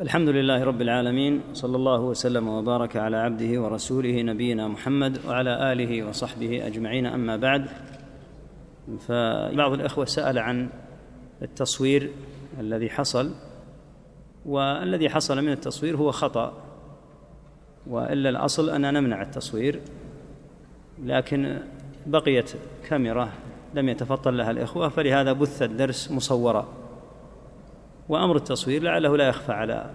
الحمد لله رب العالمين صلى الله وسلم وبارك على عبده ورسوله نبينا محمد وعلى آله وصحبه أجمعين. أما بعد فبعض الإخوة سأل عن التصوير الذي حصل والذي حصل من التصوير هو خطأ وإلا الأصل ان نمنع التصوير لكن بقيت كاميرا لم يتفطن لها الإخوة فلهذا بث الدرس مصورا. وأمر التصوير لعله لا يخفى على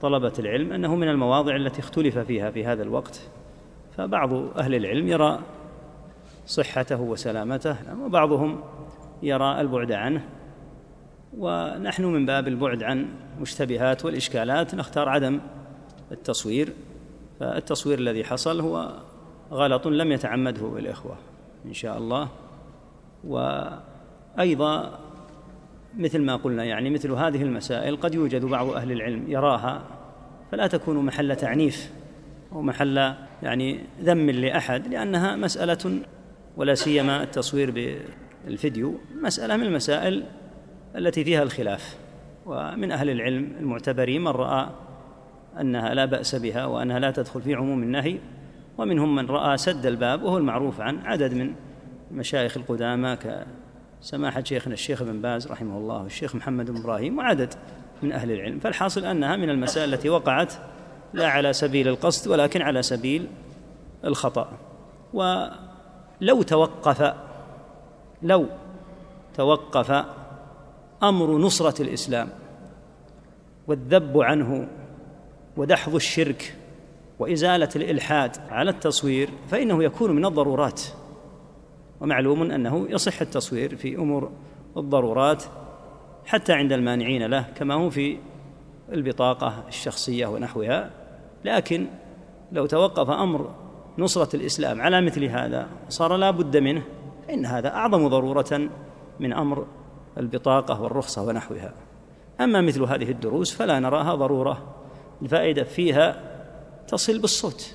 طلبة العلم أنه من المواضع التي اختلف فيها في هذا الوقت. فبعض أهل العلم يرى صحته وسلامته وبعضهم يرى البعد عنه. ونحن من باب البعد عن مشتبهات والإشكالات نختار عدم التصوير. فالتصوير الذي حصل هو غلط لم يتعمده الإخوة إن شاء الله. وأيضا مثل ما قلنا يعني مثل هذه المسائل قد يوجد بعض أهل العلم يراها فلا تكون محل تعنيف أو محل يعني ذم لأحد لأنها مسألة ولا سيما التصوير بالفيديو مسألة من المسائل التي فيها الخلاف. ومن أهل العلم المعتبرين من رأى أنها لا بأس بها وأنها لا تدخل في عموم النهي ومنهم من رأى سد الباب وهو المعروف عن عدد من مشايخ القدامى كسماحه شيخنا الشيخ ابن باز رحمه الله والشيخ محمد بن إبراهيم وعدد من أهل العلم. فالحاصل أنها من المسائل التي وقعت لا على سبيل القصد ولكن على سبيل الخطأ. ولو توقف لو توقف أمر نصرة الإسلام والذب عنه ودحض الشرك وإزالة الإلحاد على التصوير فإنه يكون من الضرورات. ومعلوم أنه يصح التصوير في أمور الضرورات حتى عند المانعين له كما هو في البطاقة الشخصية ونحوها. لكن لو توقف أمر نصرة الإسلام على مثل هذا صار لا بد منه فإن هذا أعظم ضرورة من أمر البطاقة والرخصة ونحوها. أما مثل هذه الدروس فلا نراها ضرورة الفائدة فيها تصل بالصوت.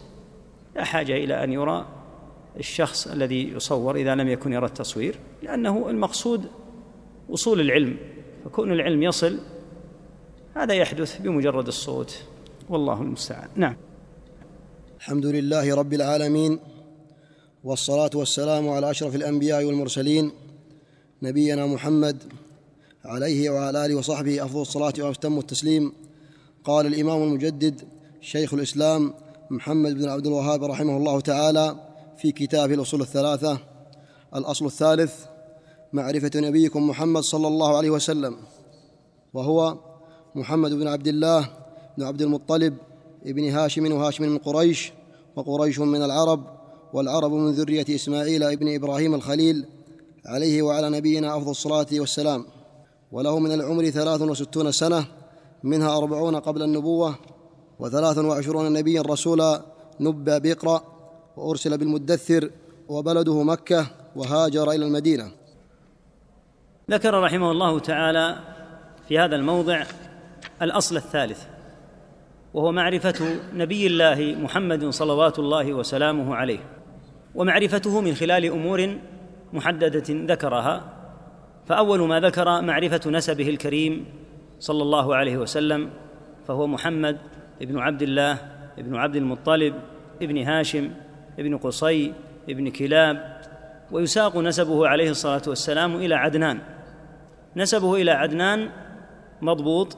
لا حاجة إلى أن يرى الشخص الذي يصور إذا لم يكن يرى التصوير لأنه المقصود وصول العلم. فكون العلم يصل هذا يحدث بمجرد الصوت. والله المستعان. نعم. الحمد لله رب العالمين والصلاة والسلام على أشرف الأنبياء والمرسلين نبينا محمد عليه وعلى آله وصحبه أفضل الصلاة وأتم التسليم. قال الإمام المجدد شيخ الإسلام محمد بن عبد الوهاب رحمه الله تعالى في كتابه الأصول الثلاثة. الأصل الثالث معرفة نبيكم محمد صلى الله عليه وسلم وهو محمد بن عبد الله بن عبد المطلب ابن هاشم وهاشم من قريش وقريش من العرب والعرب من ذرية إسماعيل ابن إبراهيم الخليل عليه وعلى نبينا أفضل الصلاة والسلام. وله من العمر ثلاث وستون سنة منها أربعون قبل النبوة وثلاث وعشرون نبيا رسولا نبى بيقرأ. وأرسل بالمدثر وبلده مكة وهاجر إلى المدينة. ذكر رحمه الله تعالى في هذا الموضع الأصل الثالث وهو معرفة نبي الله محمد صلوات الله وسلامه عليه ومعرفته من خلال أمور محددة ذكرها فأول ما ذكر معرفة نسبه الكريم صلى الله عليه وسلم فهو محمد بن عبد الله بن عبد المطلب ابن هاشم ابن قصي ابن كلاب ويساق نسبه عليه الصلاة والسلام إلى عدنان. نسبه إلى عدنان مضبوط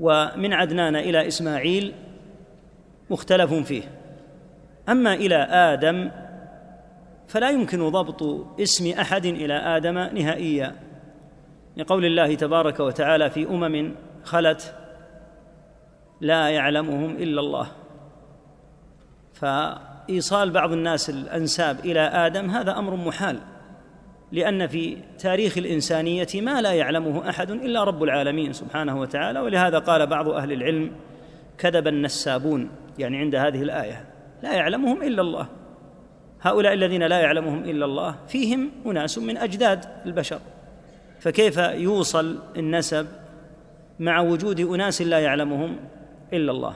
ومن عدنان إلى إسماعيل مختلف فيه. أما إلى آدم فلا يمكن ضبط اسم أحد إلى آدم نهائيا. لقول الله تبارك وتعالى في أمم خلت لا يعلمهم إلا الله. فايصال بعض الناس الأنساب إلى آدم هذا أمر محال لأن في تاريخ الإنسانية ما لا يعلمه أحد إلا رب العالمين سبحانه وتعالى ولهذا قال بعض أهل العلم كذب النسابون. يعني عند هذه الآية لا يعلمهم إلا الله. هؤلاء الذين لا يعلمهم إلا الله فيهم أناس من أجداد البشر. فكيف يوصل النسب مع وجود أناس لا يعلمهم إلا الله؟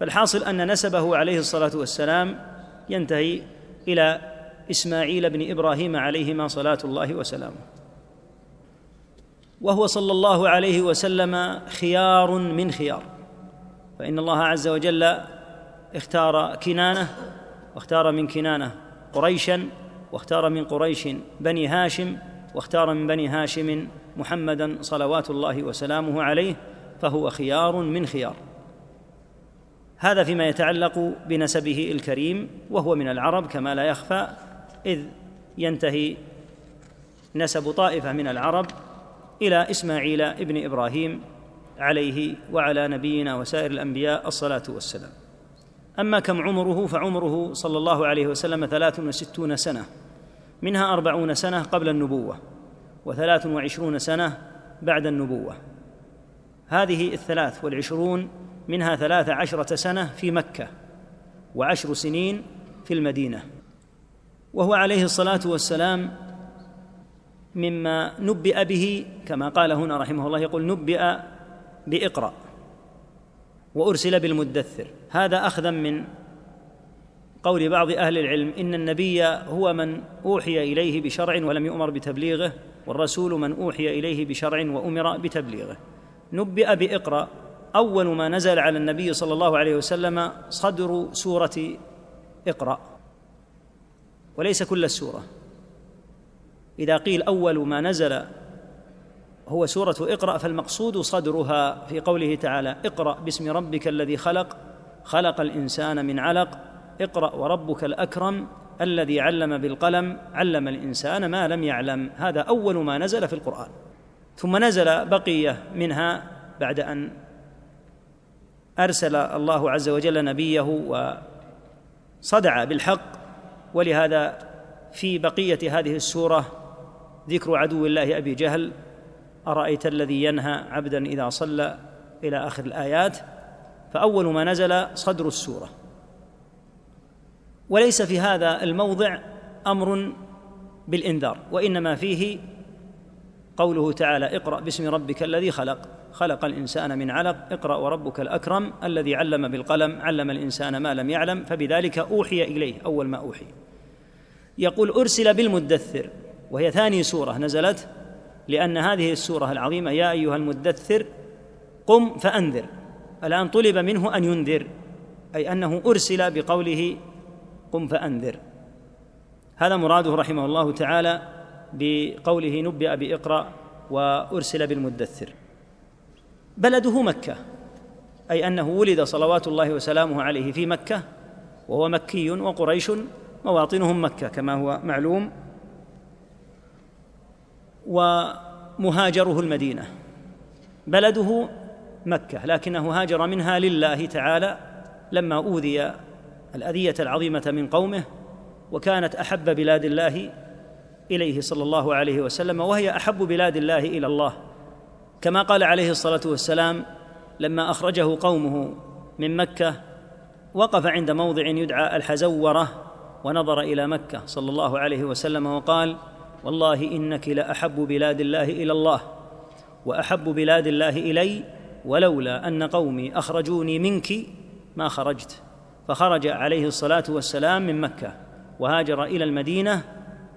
فالحاصل أن نسبه عليه الصلاة والسلام ينتهي إلى إسماعيل بن إبراهيم عليهما صلاة الله وسلامه. وهو صلى الله عليه وسلم خيار من خيار. فإن الله عز وجل اختار كنانة واختار من كنانة قريشا واختار من قريش بني هاشم واختار من بني هاشم محمدا صلوات الله وسلامه عليه فهو خيار من خيار. هذا فيما يتعلق بنسبه الكريم وهو من العرب كما لا يخفى إذ ينتهي نسب طائفة من العرب إلى إسماعيل ابن إبراهيم عليه وعلى نبينا وسائر الأنبياء الصلاة والسلام. أما كم عمره فعمره صلى الله عليه وسلم ثلاث وستون سنة منها أربعون سنة قبل النبوة وثلاث وعشرون سنة بعد النبوة. هذه الثلاث والعشرون منها ثلاث عشرة سنة في مكة وعشر سنين في المدينة. وهو عليه الصلاة والسلام مما نبئ به كما قال هنا رحمه الله يقول نبئ بإقرأ وأرسل بالمدثر. هذا أخذا من قول بعض أهل العلم إن النبي هو من أوحي إليه بشرع ولم يؤمر بتبليغه والرسول من أوحي إليه بشرع وأمر بتبليغه. نبئ بإقرأ أول ما نزل على النبي صلى الله عليه وسلم صدر سورة اقرأ وليس كل السورة. إذا قيل أول ما نزل هو سورة اقرأ فالمقصود صدرها في قوله تعالى اقرأ باسم ربك الذي خلق خلق الإنسان من علق اقرأ وربك الأكرم الذي علم بالقلم علم الإنسان ما لم يعلم. هذا أول ما نزل في القرآن. ثم نزل بقية منها بعد أن أرسل الله عز وجل نبيه وصدع بالحق ولهذا في بقية هذه السورة ذكر عدو الله أبي جهل أرأيت الذي ينهى عبدا إذا صلى إلى آخر الآيات؟ فأول ما نزل صدر السورة. وليس في هذا الموضع أمر بالإنذار وإنما فيه قوله تعالى اقرأ باسم ربك الذي خلق. خلق الإنسان من علق اقرأ وربك الأكرم الذي علم بالقلم علم الإنسان ما لم يعلم فبذلك أوحي إليه أول ما أوحي. يقول أرسل بالمدثر وهي ثاني سورة نزلت لأن هذه السورة العظيمة يا أيها المدثر قم فأنذر. الآن طلب منه أن ينذر أي أنه أرسل بقوله قم فأنذر. هذا مراده رحمه الله تعالى بقوله نبئ بإقرأ وأرسل بالمدثر. بلده مكة أي أنه ولد صلوات الله وسلامه عليه في مكة وهو مكي وقريش مواطنهم مكة كما هو معلوم ومهاجره المدينة. بلده مكة لكنه هاجر منها لله تعالى لما أوذي الأذية العظيمة من قومه وكانت أحب بلاد الله إليه صلى الله عليه وسلم وهي أحب بلاد الله إلى الله. كما قال عليه الصلاة والسلام لما أخرجه قومه من مكة وقف عند موضع يدعى الحزورة ونظر إلى مكة صلى الله عليه وسلم وقال والله إنك لأحب بلاد الله إلى الله وأحب بلاد الله إلي ولولا أن قومي أخرجوني منك ما خرجت. فخرج عليه الصلاة والسلام من مكة وهاجر إلى المدينة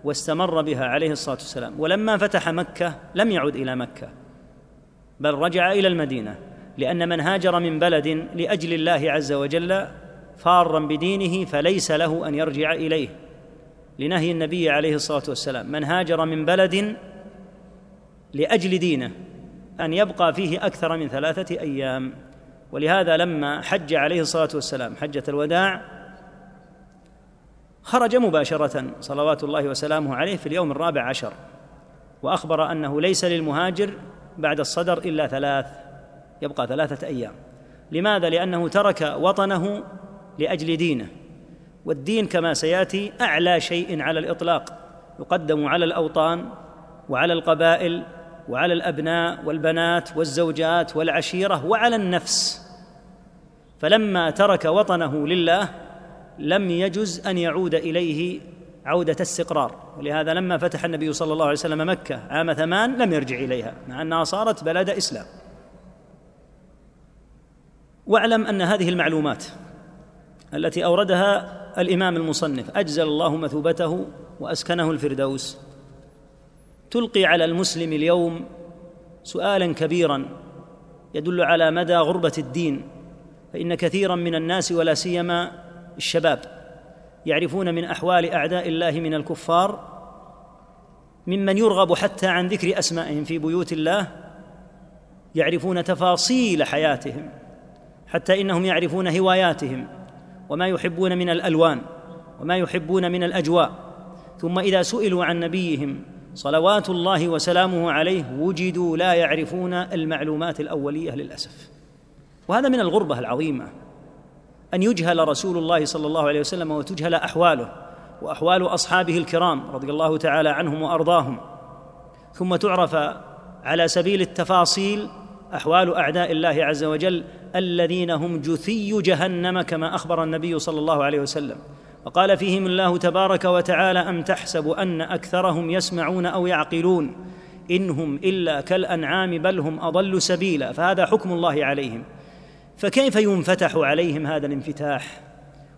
واستمر بها عليه الصلاة والسلام. ولما فتح مكة لم يعد إلى مكة. بل رجع إلى المدينة لأن من هاجر من بلد لأجل الله عز وجل فارا بدينه فليس له أن يرجع إليه. لنهي النبي عليه الصلاة والسلام من هاجر من بلد لأجل دينه أن يبقى فيه أكثر من ثلاثة أيام. ولهذا لما حج عليه الصلاة والسلام حجة الوداع خرج مباشرة صلوات الله وسلامه عليه في اليوم الرابع عشر وأخبر أنه ليس للمهاجر بعد الصدر إلا ثلاث يبقى ثلاثة أيام. لماذا؟ لأنه ترك وطنه لأجل دينه. والدين كما سيأتي أعلى شيء على الإطلاق يقدم على الأوطان وعلى القبائل وعلى الأبناء والبنات والزوجات والعشيرة وعلى النفس. فلما ترك وطنه لله لم يجز أن يعود إليه عودة استقرار. ولهذا لما فتح النبي صلى الله عليه وسلم مكة عام ثمان لم يرجع إليها مع أنها صارت بلد إسلام. واعلم أن هذه المعلومات التي أوردها الإمام المصنف أجزل الله مثوبته وأسكنه الفردوس تلقي على المسلم اليوم سؤالا كبيرا يدل على مدى غربة الدين فإن كثيرا من الناس ولا سيما الشباب يعرفون من أحوال أعداء الله من الكفار ممن يرغب حتى عن ذكر أسمائهم في بيوت الله يعرفون تفاصيل حياتهم حتى إنهم يعرفون هواياتهم وما يحبون من الألوان وما يحبون من الأجواء. ثم إذا سئلوا عن نبيهم صلوات الله وسلامه عليه وجدوا لا يعرفون المعلومات الأولية للأسف. وهذا من الغربة العظيمة. أن يجهل رسول الله صلى الله عليه وسلم وتجهل أحواله وأحوال أصحابه الكرام رضي الله تعالى عنهم وأرضاهم. ثم تعرف على سبيل التفاصيل أحوال أعداء الله عز وجل الذين هم جثي جهنم كما أخبر النبي صلى الله عليه وسلم. وقال فيهم الله تبارك وتعالى أم تحسب أن أكثرهم يسمعون أو يعقلون؟ انهم إلا كالأنعام بل هم أضل سبيلا. فهذا حكم الله عليهم. فكيف ينفتح عليهم هذا الانفتاح؟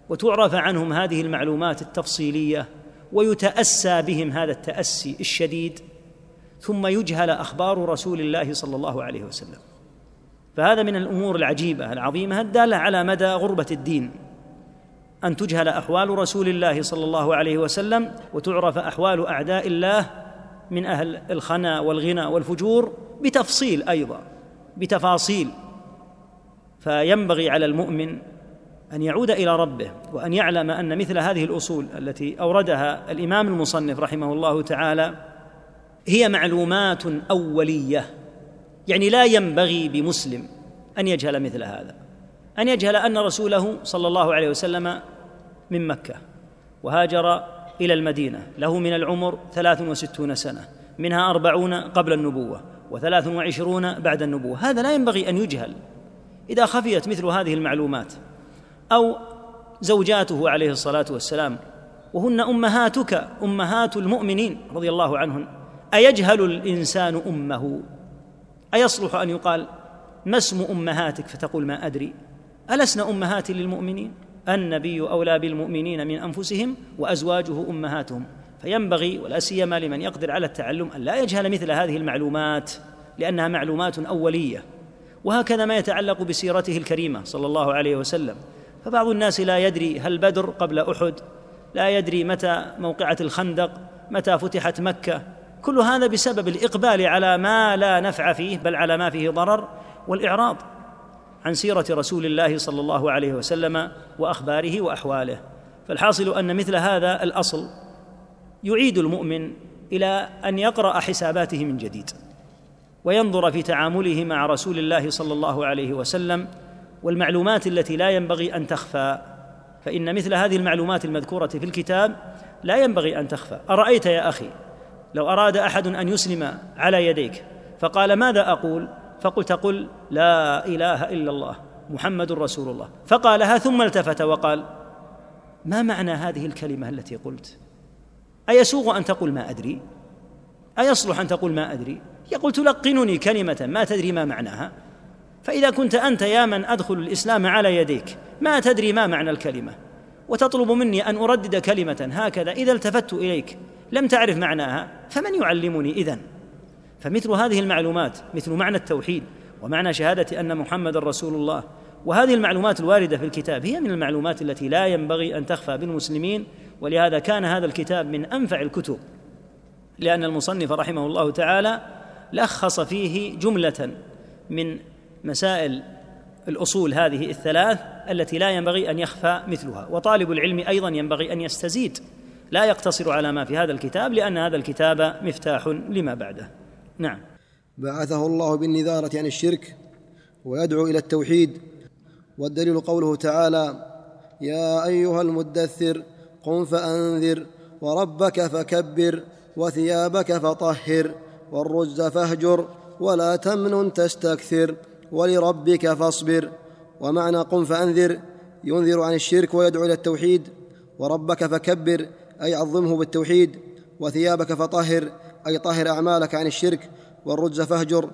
وتعرف عنهم هذه المعلومات التفصيلية ويتأسى بهم هذا التأسي الشديد ثم يجهل أخبار رسول الله صلى الله عليه وسلم. فهذا من الأمور العجيبة العظيمة الدالة على مدى غربة الدين أن تجهل أحوال رسول الله صلى الله عليه وسلم وتعرف أحوال أعداء الله من أهل الخنا والغنى والفجور بتفصيل أيضا بتفاصيل. فينبغي على المؤمن أن يعود إلى ربه وأن يعلم أن مثل هذه الأصول التي أوردها الإمام المصنف رحمه الله تعالى هي معلومات أولية. يعني لا ينبغي بمسلم أن يجهل مثل هذا أن يجهل أن رسوله صلى الله عليه وسلم من مكة وهاجر إلى المدينة. له من العمر ثلاث وستون سنة منها أربعون قبل النبوة وثلاث وعشرون بعد النبوة. هذا لا ينبغي أن يجهل. إذا خفيت مثل هذه المعلومات أو زوجاته عليه الصلاة والسلام وهن أمهاتك أمهات المؤمنين رضي الله عنهن أيجهل الإنسان أمه؟ أيصلح أن يقال ما اسم أمهاتك فتقول ما أدري؟ ألسن أمهات للمؤمنين؟ النبي أولى بالمؤمنين من أنفسهم وأزواجه أمهاتهم. فينبغي ولا سيما لمن يقدر على التعلم أن لا يجهل مثل هذه المعلومات لأنها معلومات أولية. وهكذا ما يتعلق بسيرته الكريمة صلى الله عليه وسلم. فبعض الناس لا يدري هل بدر قبل أحد لا يدري متى موقعة الخندق متى فتحت مكة. كل هذا بسبب الإقبال على ما لا نفع فيه بل على ما فيه ضرر والإعراض عن سيرة رسول الله صلى الله عليه وسلم وأخباره وأحواله. فالحاصل أن مثل هذا الأصل يعيد المؤمن إلى أن يقرأ حساباته من جديد. وينظر في تعامله مع رسول الله صلى الله عليه وسلم والمعلومات التي لا ينبغي أن تخفى. فإن مثل هذه المعلومات المذكورة في الكتاب لا ينبغي أن تخفى. أرأيت يا أخي؟ لو أراد أحد أن يسلم على يديك فقال ماذا أقول؟ فقلت قل لا إله إلا الله محمد رسول الله. فقالها ثم التفت وقال ما معنى هذه الكلمة التي قلت؟ أيسوغ أن تقول ما أدري؟ أيصلح أن تقول ما أدري؟ يقول تلقنني كلمة ما تدري ما معناها. فإذا كنت أنت يا من أدخل الإسلام على يديك ما تدري ما معنى الكلمة. وتطلب مني أن أردد كلمة هكذا إذا التفت إليك لم تعرف معناها فمن يعلمني إذن؟ فمثل هذه المعلومات مثل معنى التوحيد ومعنى شهادة أن محمد رسول الله وهذه المعلومات الواردة في الكتاب هي من المعلومات التي لا ينبغي أن تخفى بالمسلمين ولهذا كان هذا الكتاب من أنفع الكتب. لأن المصنف رحمه الله تعالى لخص فيه جملة من مسائل الأصول هذه الثلاث التي لا ينبغي أن يخفى مثلها. وطالب العلم أيضا ينبغي أن يستزيد لا يقتصر على ما في هذا الكتاب لأن هذا الكتاب مفتاح لما بعده. نعم. بعثه الله بالنذارة عن الشرك ويدعو إلى التوحيد. والدليل قوله تعالى يا أيها المدثر قم فأنذر وربك فكبر وثيابك فطهر. والرز فاهجر ولا تمنن تستكثر ولربك فاصبر ومعنى قم فأنذر ينذر عن الشرك ويدعو إلى التوحيد وربك فكبر أي عظمه بالتوحيد وثيابك فطهر أي طهر أعمالك عن الشرك والرجز فاهجر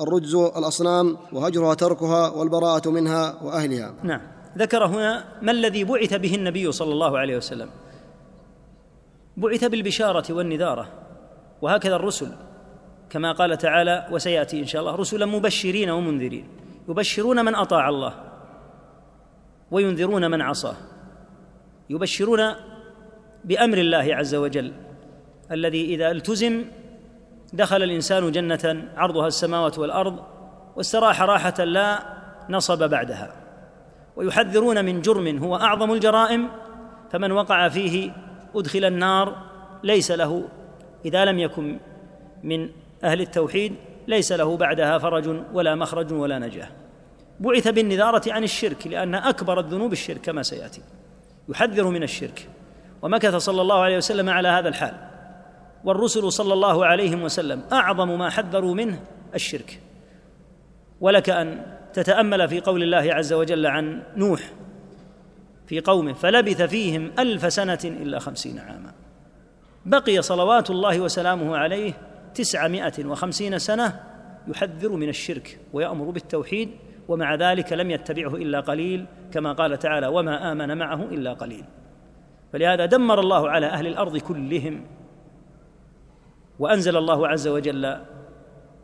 الرجز الأصنام وهجرها تركها والبراءة منها وأهلها نعم. ذكر هنا ما الذي بعث به النبي صلى الله عليه وسلم. بعث بالبشارة والنذارة وهكذا الرسل. كما قال تعالى وسيأتي إن شاء الله رسلا مبشرين ومنذرين. يبشرون من أطاع الله وينذرون من عصاه. يبشرون بأمر الله عز وجل الذي إذا التزم دخل الإنسان جنة عرضها السماوات والأرض واستراح راحة لا نصب بعدها. ويحذرون من جرم هو أعظم الجرائم فمن وقع فيه أدخل النار ليس له إذا لم يكن من أهل التوحيد ليس له بعدها فرج ولا مخرج ولا نجاة. بعث بالنذارة عن الشرك لأن أكبر الذنوب الشرك كما سيأتي. يحذر من الشرك. ومكث صلى الله عليه وسلم على هذا الحال. والرسل صلى الله عليه وسلم أعظم ما حذروا منه الشرك. ولك أن تتأمل في قول الله عز وجل عن نوح في قومه فلبث فيهم ألف سنة إلا خمسين عاما بقي صلوات الله وسلامه عليه تسعمائة وخمسين سنة يحذر من الشرك ويأمر بالتوحيد ومع ذلك لم يتبعه إلا قليل كما قال تعالى وما آمن معه إلا قليل فلهذا دمر الله على أهل الأرض كلهم وأنزل الله عز وجل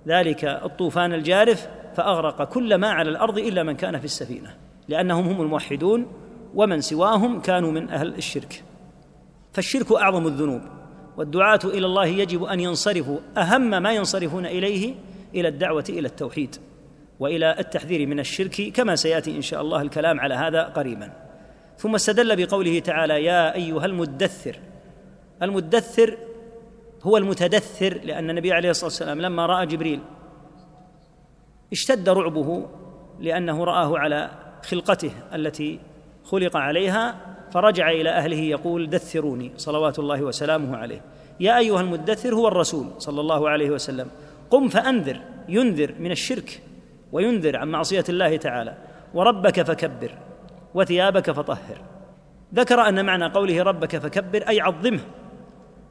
ذلك الطوفان الجارف فأغرق كل ما على الأرض إلا من كان في السفينة لأنهم هم الموحدون ومن سواهم كانوا من أهل الشرك. فالشرك أعظم الذنوب. والدعاة إلى الله يجب أن ينصرفوا أهم ما ينصرفون إليه إلى الدعوة إلى التوحيد وإلى التحذير من الشرك كما سيأتي إن شاء الله الكلام على هذا قريبا. ثم استدل بقوله تعالى يا أيها المدثر. المدثر هو المتدثر لأن النبي عليه الصلاة والسلام لما رأى جبريل اشتد رعبه لأنه رآه على خلقته التي خلق عليها فرجع إلى أهله يقول دثروني صلوات الله وسلامه عليه. يا أيها المدثر هو الرسول صلى الله عليه وسلم. قم فأنذر ينذر من الشرك وينذر عن معصية الله تعالى. وربك فكبر وثيابك فطهر. ذكر أن معنى قوله ربك فكبر أي عظمه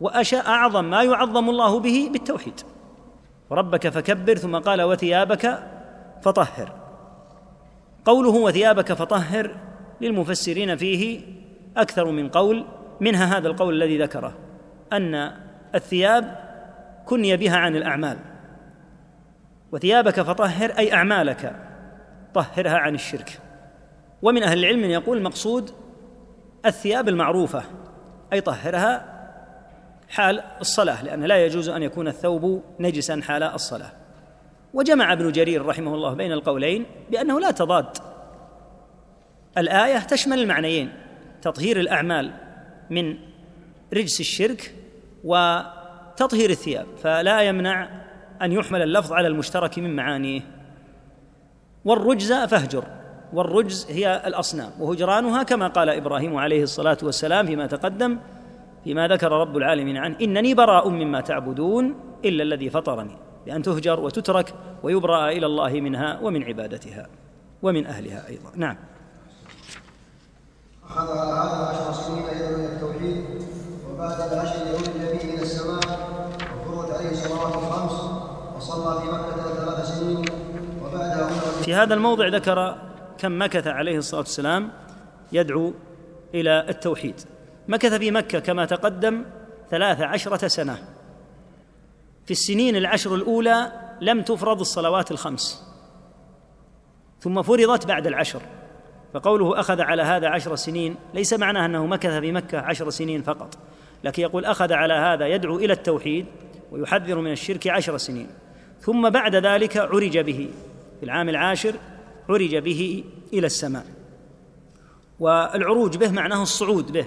وأشاء أعظم ما يعظم الله به بالتوحيد. ربك فكبر ثم قال وثيابك فطهر. قوله وثيابك فطهر للمفسرين فيه أكثر من قول منها هذا القول الذي ذكره أن الثياب كني بها عن الأعمال وثيابك فطهر أي أعمالك طهرها عن الشرك. ومن أهل العلم من يقول المقصود الثياب المعروفة أي طهرها حال الصلاة لأن لا يجوز أن يكون الثوب نجسا حال الصلاة. وجمع ابن جرير رحمه الله بين القولين بأنه لا تضاد الآية تشمل المعنيين. تطهير الأعمال من رجس الشرك وتطهير الثياب فلا يمنع أن يحمل اللفظ على المشترك من معانيه. والرجز فاهجر والرجز هي الأصنام وهجرانها كما قال إبراهيم عليه الصلاة والسلام فيما تقدم فيما ذكر رب العالمين عنه إنني براء مما تعبدون إلا الذي فطرني بأن تهجر وتترك ويبرأ إلى الله منها ومن عبادتها ومن أهلها أيضا. نعم. أخذ على هذا عشر سنين يدعو إلى التوحيد وبعد العشر يعود النبي إلى السماء وفرضت عليه الصلوات الخمس وصلى في مكة ثلاث سنين وبعدها في هذا الموضع ذكر كم مكث عليه الصلاة والسلام يدعو إلى التوحيد. مكث في مكة كما تقدم ثلاث عشرة سنة. في السنين العشر الأولى لم تفرض الصلوات الخمس ثم فرضت بعد العشر. فقوله أخذ على هذا عشر سنين ليس معناه أنه مكث في مكة عشر سنين فقط لكن يقول أخذ على هذا يدعو إلى التوحيد ويحذر من الشرك عشر سنين. ثم بعد ذلك عرج به في العام العاشر عرج به إلى السماء. والعروج به معناه الصعود به.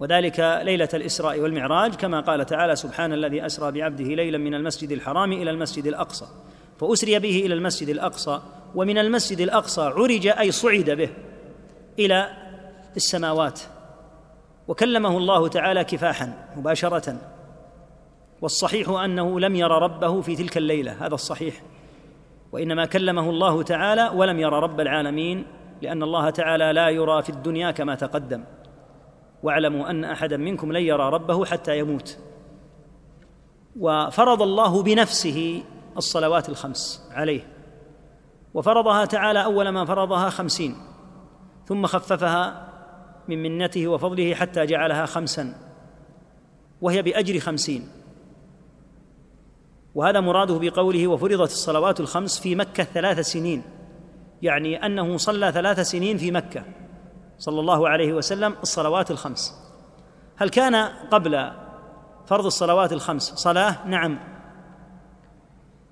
وذلك ليلة الإسراء والمعراج كما قال تعالى سبحان الذي أسرى بعبده ليلا من المسجد الحرام إلى المسجد الأقصى. فأسري به إلى المسجد الأقصى ومن المسجد الأقصى عرج أي صعد به إلى السماوات. وكلمه الله تعالى كفاحا مباشره. والصحيح أنه لم ير ربه في تلك الليلة هذا الصحيح. وإنما كلمه الله تعالى ولم ير رب العالمين لأن الله تعالى لا يرى في الدنيا كما تقدم. واعلموا أن أحدا منكم لن يرى ربه حتى يموت. وفرض الله بنفسه الصلوات الخمس عليه. وفرضها تعالى أول ما فرضها خمسين ثم خففها من منته وفضله حتى جعلها خمسا وهي بأجر خمسين. وهذا مراده بقوله وفرضت الصلوات الخمس في مكة ثلاث سنين يعني أنه صلى ثلاث سنين في مكة صلى الله عليه وسلم الصلوات الخمس. هل كان قبل فرض الصلوات الخمس صلاة؟ نعم.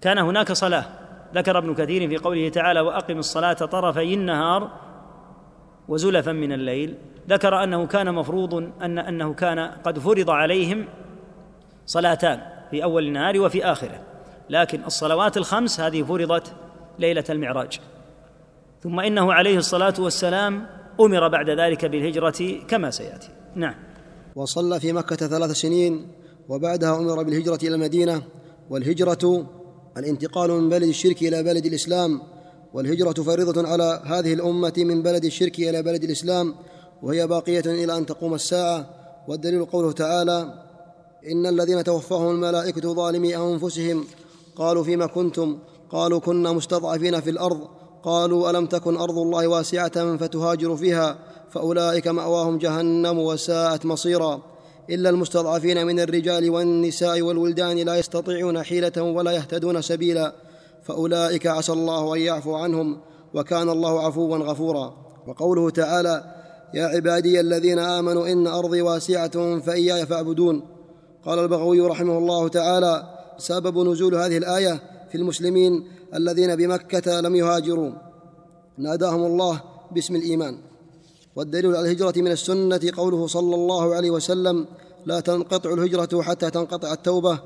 كان هناك صلاة. ذكر ابن كثير في قوله تعالى وأقم الصلاة طرفي النهار وزلفا من الليل. ذكر أنه كان مفروض أن أنه كان قد فرض عليهم صلاتان في أول النهار وفي آخره. لكن الصلوات الخمس هذه فرضت ليلة المعراج. ثم إنه عليه الصلاة والسلام أمر بعد ذلك بالهجرة كما سيأتي. نعم. وصلى في مكة ثلاث سنين وبعدها أمر بالهجرة إلى المدينة والهجرة الانتقال من بلد الشرك إلى بلد الإسلام والهجرة فريضة على هذه الأمة من بلد الشرك إلى بلد الإسلام وهي باقية إلى أن تقوم الساعة. والدليل قوله تعالى إن الذين توفاهم الملائكة ظالمي أنفسهم قالوا فيما كنتم؟ قالوا كنا مستضعفين في الأرض. قالوا ألم تكن أرض الله واسعة فتهاجروا فيها؟ فأولئك مأواهم جهنم وساءت مصيرا. إلا المستضعفين من الرجال والنساء والولدان لا يستطيعون حيلة ولا يهتدون سبيلا فأولئك عسى الله أن يعفو عنهم وكان الله عفوا غفورا. وقوله تعالى يا عبادي الذين آمنوا إن أرضي واسعة فإياي فاعبدون قال البغوي رحمه الله تعالى سبب نزول هذه الآية في المسلمين الذين بمكة لم يهاجروا. ناداهم الله باسم الإيمان والدليل على الهجرة من السنة قوله صلى الله عليه وسلم لا تنقطع الهجرة حتى تنقطع التوبة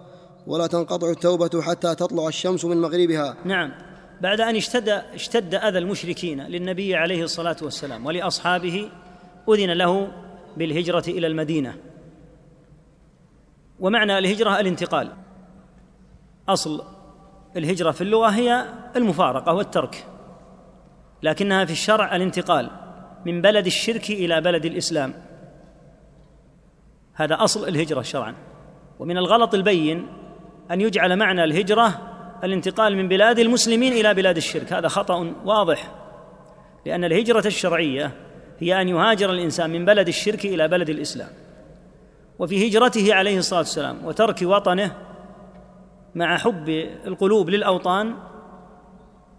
ولا تنقطع التوبة حتى تطلع الشمس من مغربها. نعم. بعد أن اشتد اشتد أذى المشركين للنبي عليه الصلاة والسلام ولأصحابه أذن له بالهجرة إلى المدينة. ومعنى الهجرة الانتقال. أصل الهجرة في اللغة هي المفارقة والترك لكنها في الشرع الانتقال. من بلد الشرك إلى بلد الإسلام. هذا أصل الهجرة شرعا. ومن الغلط البين أن يجعل معنى الهجرة الانتقال من بلاد المسلمين إلى بلاد الشرك. هذا خطأ واضح لأن الهجرة الشرعية هي أن يهاجر الإنسان من بلد الشرك إلى بلد الإسلام. وفي هجرته عليه الصلاة والسلام وترك وطنه مع حب القلوب للأوطان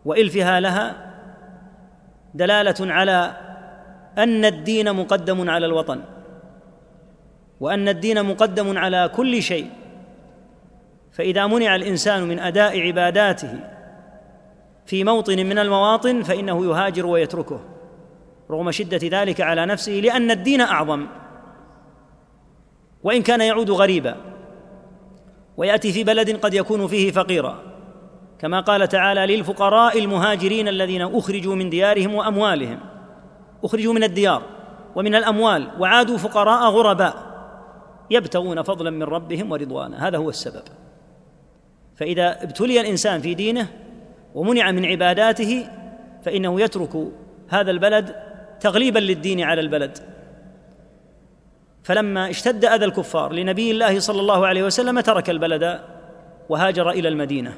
وإلفها لها دلالة على أن الدين مقدم على الوطن وأن الدين مقدم على كل شيء. فإذا منع الإنسان من أداء عباداته في موطن من المواطن فإنه يهاجر ويتركه رغم شدة ذلك على نفسه لأن الدين أعظم. وإن كان يعود غريبا ويأتي في بلد قد يكون فيه فقيرا. كما قال تعالى للفقراء المهاجرين الذين أخرجوا من ديارهم وأموالهم. أخرجوا من الديار ومن الأموال وعادوا فقراء غرباء يبتغون فضلا من ربهم ورضوانا. هذا هو السبب. فإذا ابتلي الإنسان في دينه ومنع من عباداته فإنه يترك هذا البلد تغليبا للدين على البلد. فلما اشتد أذى الكفار لنبي الله صلى الله عليه وسلم ترك البلد وهاجر إلى المدينة.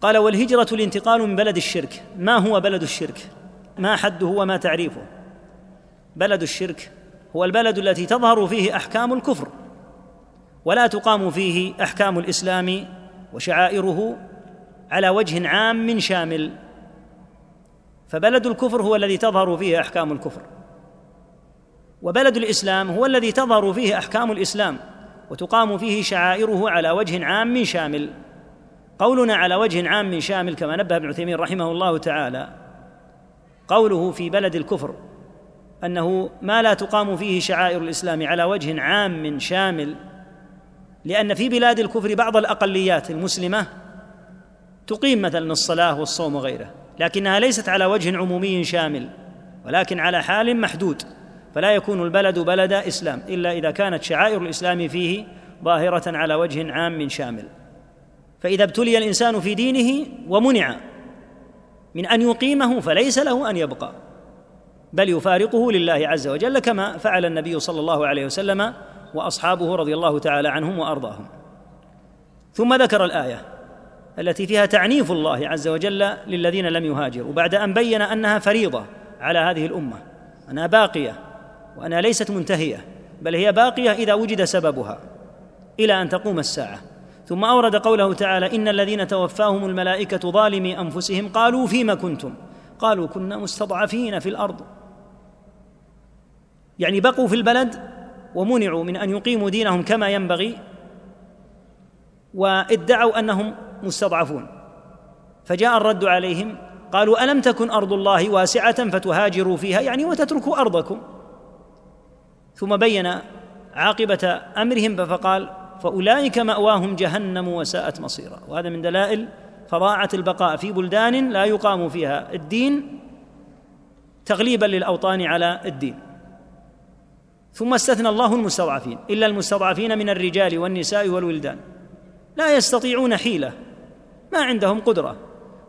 قال والهجرة الانتقال من بلد الشرك. ما هو بلد الشرك؟ ما حده وما تعريفه. بلد الشرك هو البلد التي تظهر فيه أحكام الكفر ولا تقام فيه أحكام الإسلام وشعائره على وجه عام شامل. فبلد الكفر هو الذي تظهر فيه أحكام الكفر وبلد الإسلام هو الذي تظهر فيه أحكام الإسلام وتقام فيه شعائره على وجه عام شامل. قولنا على وجه عام شامل كما نبه ابن عثيمين رحمه الله تعالى. قوله في بلد الكفر أنه ما لا تقام فيه شعائر الإسلام على وجه عام شامل لأن في بلاد الكفر بعض الأقليات المسلمة تقيم مثلا الصلاة والصوم وغيره لكنها ليست على وجه عمومي شامل ولكن على حال محدود فلا يكون البلد بلد إسلام إلا إذا كانت شعائر الإسلام فيه ظاهرة على وجه عام شامل. فإذا ابتلي الإنسان في دينه ومنع من أن يقيمه فليس له أن يبقى بل يفارقه لله عز وجل كما فعل النبي صلى الله عليه وسلم وأصحابه رضي الله تعالى عنهم وأرضاهم. ثم ذكر الآية التي فيها تعنيف الله عز وجل للذين لم يهاجروا بعد أن بين أنها فريضة على هذه الأمة أنها باقية وأنها ليست منتهية بل هي باقية إذا وجد سببها إلى أن تقوم الساعة. ثم أورد قوله تعالى إن الذين توفاهم الملائكة ظالمي أنفسهم قالوا فيما كنتم؟ قالوا كنا مستضعفين في الأرض. يعني بقوا في البلد ومنعوا من أن يقيموا دينهم كما ينبغي وادعوا أنهم مستضعفون. فجاء الرد عليهم قالوا ألم تكن أرض الله واسعة فتهاجروا فيها؟ يعني وتتركوا أرضكم. ثم بين عاقبة أمرهم فقال فأولئك مأواهم جهنم وساءت مصيرا. وهذا من دلائل فظاعه البقاء في بلدان لا يقام فيها الدين تغليبا للأوطان على الدين. ثم استثنى الله المستضعفين إلا المستضعفين من الرجال والنساء والولدان. لا يستطيعون حيلة ما عندهم قدرة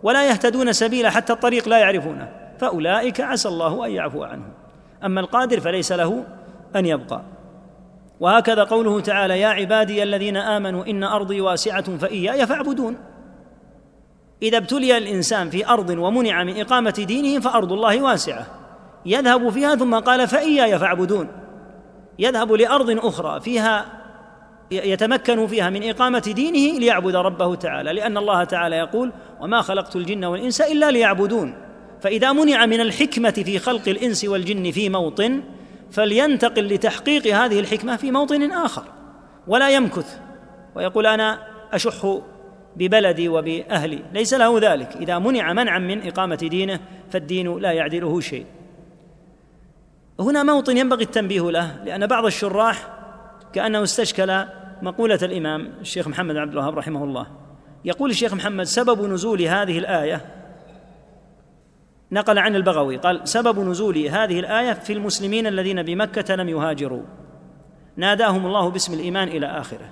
ولا يهتدون سبيلا حتى الطريق لا يعرفونه. فأولئك عسى الله أن يعفو عنهم. أما القادر فليس له أن يبقى. وهكذا قوله تعالى يا عبادي الذين آمنوا إن أرضي واسعة فإياي فاعبدون. إذا ابتلي الإنسان في أرض ومنع من إقامة دينه فأرض الله واسعة. يذهب فيها ثم قال فإياي فاعبدون. يذهب لأرض أخرى فيها يتمكن فيها من إقامة دينه ليعبد ربه تعالى لأن الله تعالى يقول وما خلقت الجن والإنس إلا ليعبدون. فإذا منع من الحكمة في خلق الإنس والجن في موطن فلينتقل لتحقيق هذه الحكمة في موطن آخر ولا يمكث. ويقول أنا أشح ببلدي وبأهلي ليس له ذلك. إذا منع منعا من إقامة دينه فالدين لا يعدله شيء. هنا موطن ينبغي التنبيه له لأن بعض الشراح كأنه استشكل مقولة الإمام الشيخ محمد عبد الوهاب رحمه الله. يقول الشيخ محمد سبب نزول هذه الآية نقل عن البغوي قال سبب نزول هذه الآية في المسلمين الذين بمكة لم يهاجروا. ناداهم الله باسم الإيمان إلى آخره.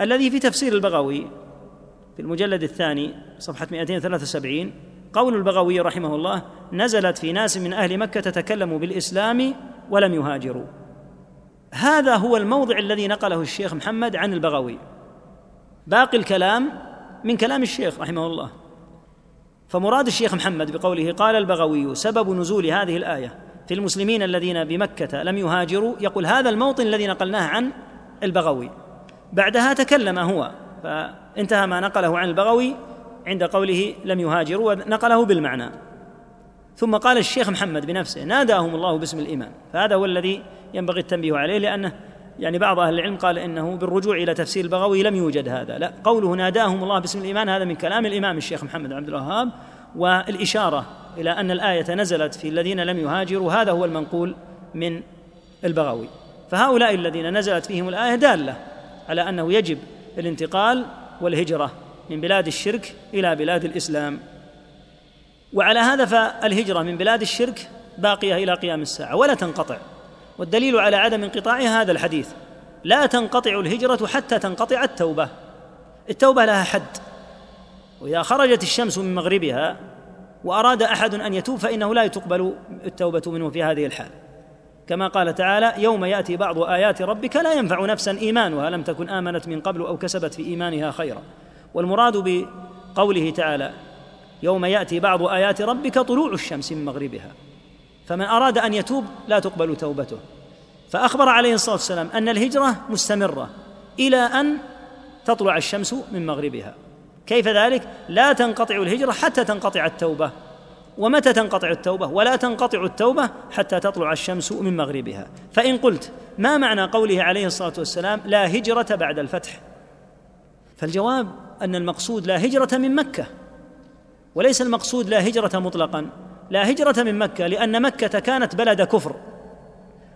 الذي في تفسير البغوي في المجلد الثاني صفحة 273 قول البغوي رحمه الله نزلت في ناس من أهل مكة تكلموا بالإسلام ولم يهاجروا. هذا هو الموضع الذي نقله الشيخ محمد عن البغوي. باقي الكلام من كلام الشيخ رحمه الله. فمراد الشيخ محمد بقوله قال البغوي سبب نزول هذه الآية في المسلمين الذين بمكة لم يهاجروا يقول هذا الموطن الذي نقلناه عن البغوي. بعدها تكلم هو فانتهى ما نقله عن البغوي عند قوله لم يهاجروا ونقله بالمعنى. ثم قال الشيخ محمد بنفسه ناداهم الله باسم الإيمان فهذا هو الذي ينبغي التنبيه عليه لأنه يعني بعض أهل العلم قال إنه بالرجوع إلى تفسير البغوي لم يوجد هذا. لا قوله ناداهم الله باسم الإيمان هذا من كلام الإمام الشيخ محمد عبد الوهاب والإشارة إلى أن الآية نزلت في الذين لم يهاجروا هذا هو المنقول من البغوي. فهؤلاء الذين نزلت فيهم الآية دالة على أنه يجب الانتقال والهجرة من بلاد الشرك إلى بلاد الإسلام. وعلى هذا فالهجرة من بلاد الشرك باقية إلى قيام الساعة ولا تنقطع. والدليل على عدم انقطاعها هذا الحديث لا تنقطع الهجرة حتى تنقطع التوبة. التوبة لها حد. وإذا خرجت الشمس من مغربها وأراد أحد أن يتوب فإنه لا تقبل التوبة منه في هذه الحال. كما قال تعالى يوم يأتي بعض آيات ربك لا ينفع نفسا إيمانها. لم تكن آمنت من قبل أو كسبت في إيمانها خيرا. والمراد بقوله تعالى يوم يأتي بعض آيات ربك طلوع الشمس من مغربها. فمن أراد أن يتوب لا تقبل توبته. فأخبر عليه الصلاة والسلام أن الهجرة مستمرة إلى أن تطلع الشمس من مغربها. كيف ذلك؟ لا تنقطع الهجرة حتى تنقطع التوبة. ومتى تنقطع التوبة؟ ولا تنقطع التوبة حتى تطلع الشمس من مغربها. فإن قلت ما معنى قوله عليه الصلاة والسلام لا هجرة بعد الفتح؟ فالجواب أن المقصود لا هجرة من مكة وليس المقصود لا هجرة مطلقا. لا هجرة من مكة لأن مكة كانت بلد كفر.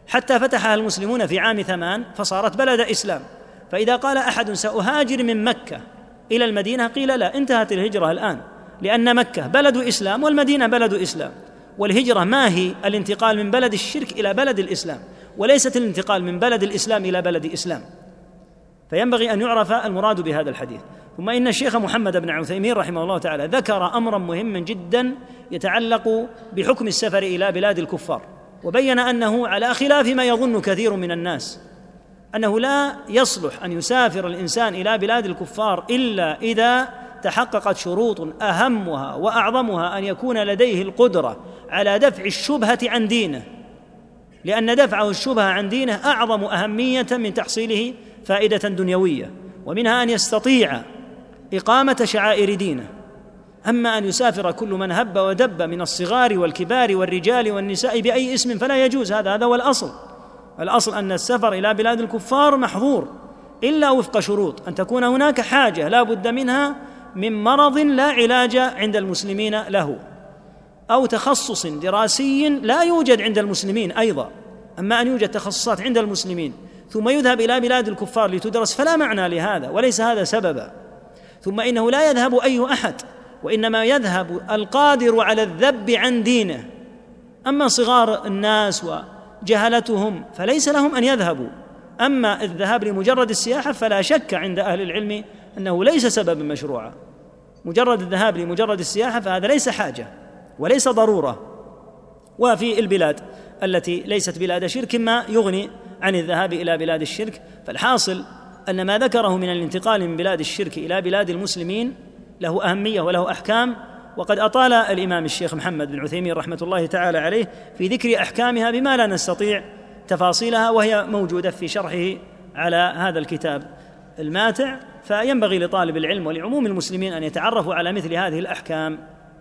حتى فتحها المسلمون في عام ثمان فصارت بلد إسلام. فإذا قال أحد سأهاجر من مكة إلى المدينة قيل لا انتهت الهجرة الآن. لأن مكة بلد إسلام والمدينة بلد إسلام. والهجرة ما هي؟ الانتقال من بلد الشرك إلى بلد الإسلام. وليست الانتقال من بلد الإسلام إلى بلد إسلام. فينبغي أن يعرف المراد بهذا الحديث. ثم ان الشيخ محمد بن عثيمين رحمه الله تعالى ذكر أمرا مهما جدا يتعلق بحكم السفر إلى بلاد الكفار وبين أنه على خلاف ما يظن كثير من الناس أنه لا يصلح أن يسافر الإنسان إلى بلاد الكفار إلا إذا تحققت شروط أهمها وأعظمها أن يكون لديه القدرة على دفع الشبهة عن دينه. لأن دفعه الشبهة عن دينه أعظم أهمية من تحصيله فائدة دنيوية ومنها أن يستطيع إقامة شعائر دينه. أما أن يسافر كل من هب ودب من الصغار والكبار والرجال والنساء بأي اسم فلا يجوز. هذا هذا هو الأصل. الأصل أن السفر إلى بلاد الكفار محظور إلا وفق شروط. أن تكون هناك حاجة لا بد منها من مرض لا علاج عند المسلمين له أو تخصص دراسي لا يوجد عند المسلمين أيضا. أما أن يوجد تخصصات عند المسلمين ثم يذهب إلى بلاد الكفار لتدرس فلا معنى لهذا وليس هذا سببا. ثم إنه لا يذهب أي أحد وإنما يذهب القادر على الذب عن دينه. أما صغار الناس وجهلتهم فليس لهم أن يذهبوا. أما الذهاب لمجرد السياحة فلا شك عند أهل العلم أنه ليس سببا مشروعا. مجرد الذهاب لمجرد السياحة فهذا ليس حاجة وليس ضرورة. وفي البلاد التي ليست بلاد شرك ما يغني عن الذهاب إلى بلاد الشرك فالحاصل أن ما ذكره من الانتقال من بلاد الشرك إلى بلاد المسلمين له أهمية وله أحكام وقد أطال الإمام الشيخ محمد بن عثيمين رحمة الله تعالى عليه في ذكر أحكامها بما لا نستطيع تفاصيلها وهي موجودة في شرحه على هذا الكتاب الماتع. فينبغي لطالب العلم ولعموم المسلمين أن يتعرفوا على مثل هذه الأحكام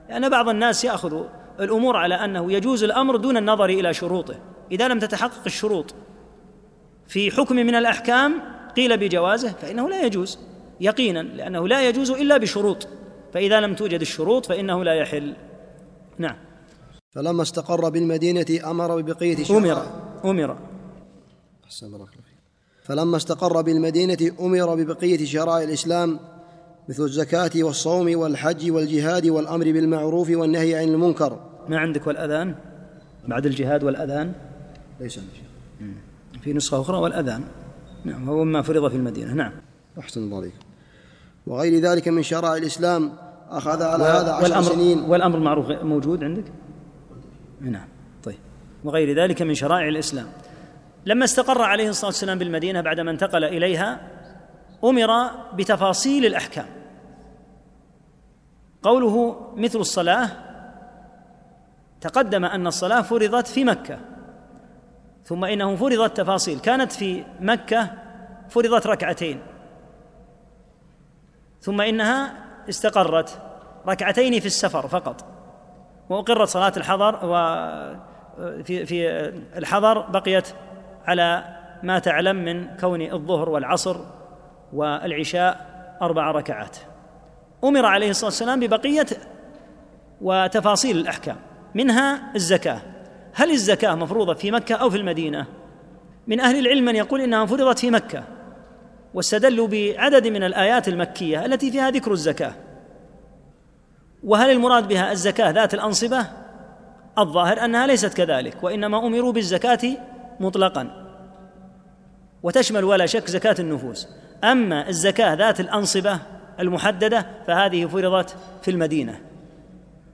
لأن بعض الناس يأخذ الأمور على أنه يجوز الأمر دون النظر إلى شروطه. إذا لم تتحقق الشروط في حكم من الأحكام قيل بجوازه فإنه لا يجوز يقينا لأنه لا يجوز إلا بشروط فإذا لم توجد الشروط فإنه لا يحل. نعم. فلما استقر بالمدينة أمر ببقية شرائع أمر أمر. أحسن الله فلما استقر بالمدينة أمر ببقية شرائع الإسلام مثل الزكاة والصوم والحج والجهاد والأمر بالمعروف والنهي عن المنكر. ما عندك والأذان؟ بعد الجهاد والأذان؟ ليس في نسخة أخرى والأذان. نعم هو ما فرض في المدينة. نعم. أحسن الله عليك. وغير ذلك من شرائع الإسلام أخذ على هذا عشر والأمر سنين. والأمر المعروف موجود عندك؟ نعم طيب. وغير ذلك من شرائع الإسلام. لما استقر عليه الصلاة والسلام بالمدينة بعدما انتقل إليها أمر بتفاصيل الأحكام. قوله مثل الصلاة تقدم أن الصلاة فرضت في مكة. ثم إنه فرضت تفاصيل. كانت في مكة فرضت ركعتين. ثم إنها استقرت ركعتين في السفر فقط. وأقرت صلاة الحضر وفي في الحضر بقيت على ما تعلم من كون الظهر والعصر والعشاء أربع ركعات. أمر عليه الصلاة والسلام ببقية وتفاصيل الأحكام منها الزكاة. هل الزكاة مفروضة في مكة أو في المدينة؟ من أهل العلم من يقول إنها فرضت في مكة واستدلوا بعدد من الآيات المكية التي فيها ذكر الزكاة. وهل المراد بها الزكاة ذات الأنصبة؟ الظاهر أنها ليست كذلك وإنما أمروا بالزكاة مطلقا. وتشمل ولا شك زكاة النفوس. أما الزكاة ذات الأنصبة المحددة فهذه فرضت في المدينة.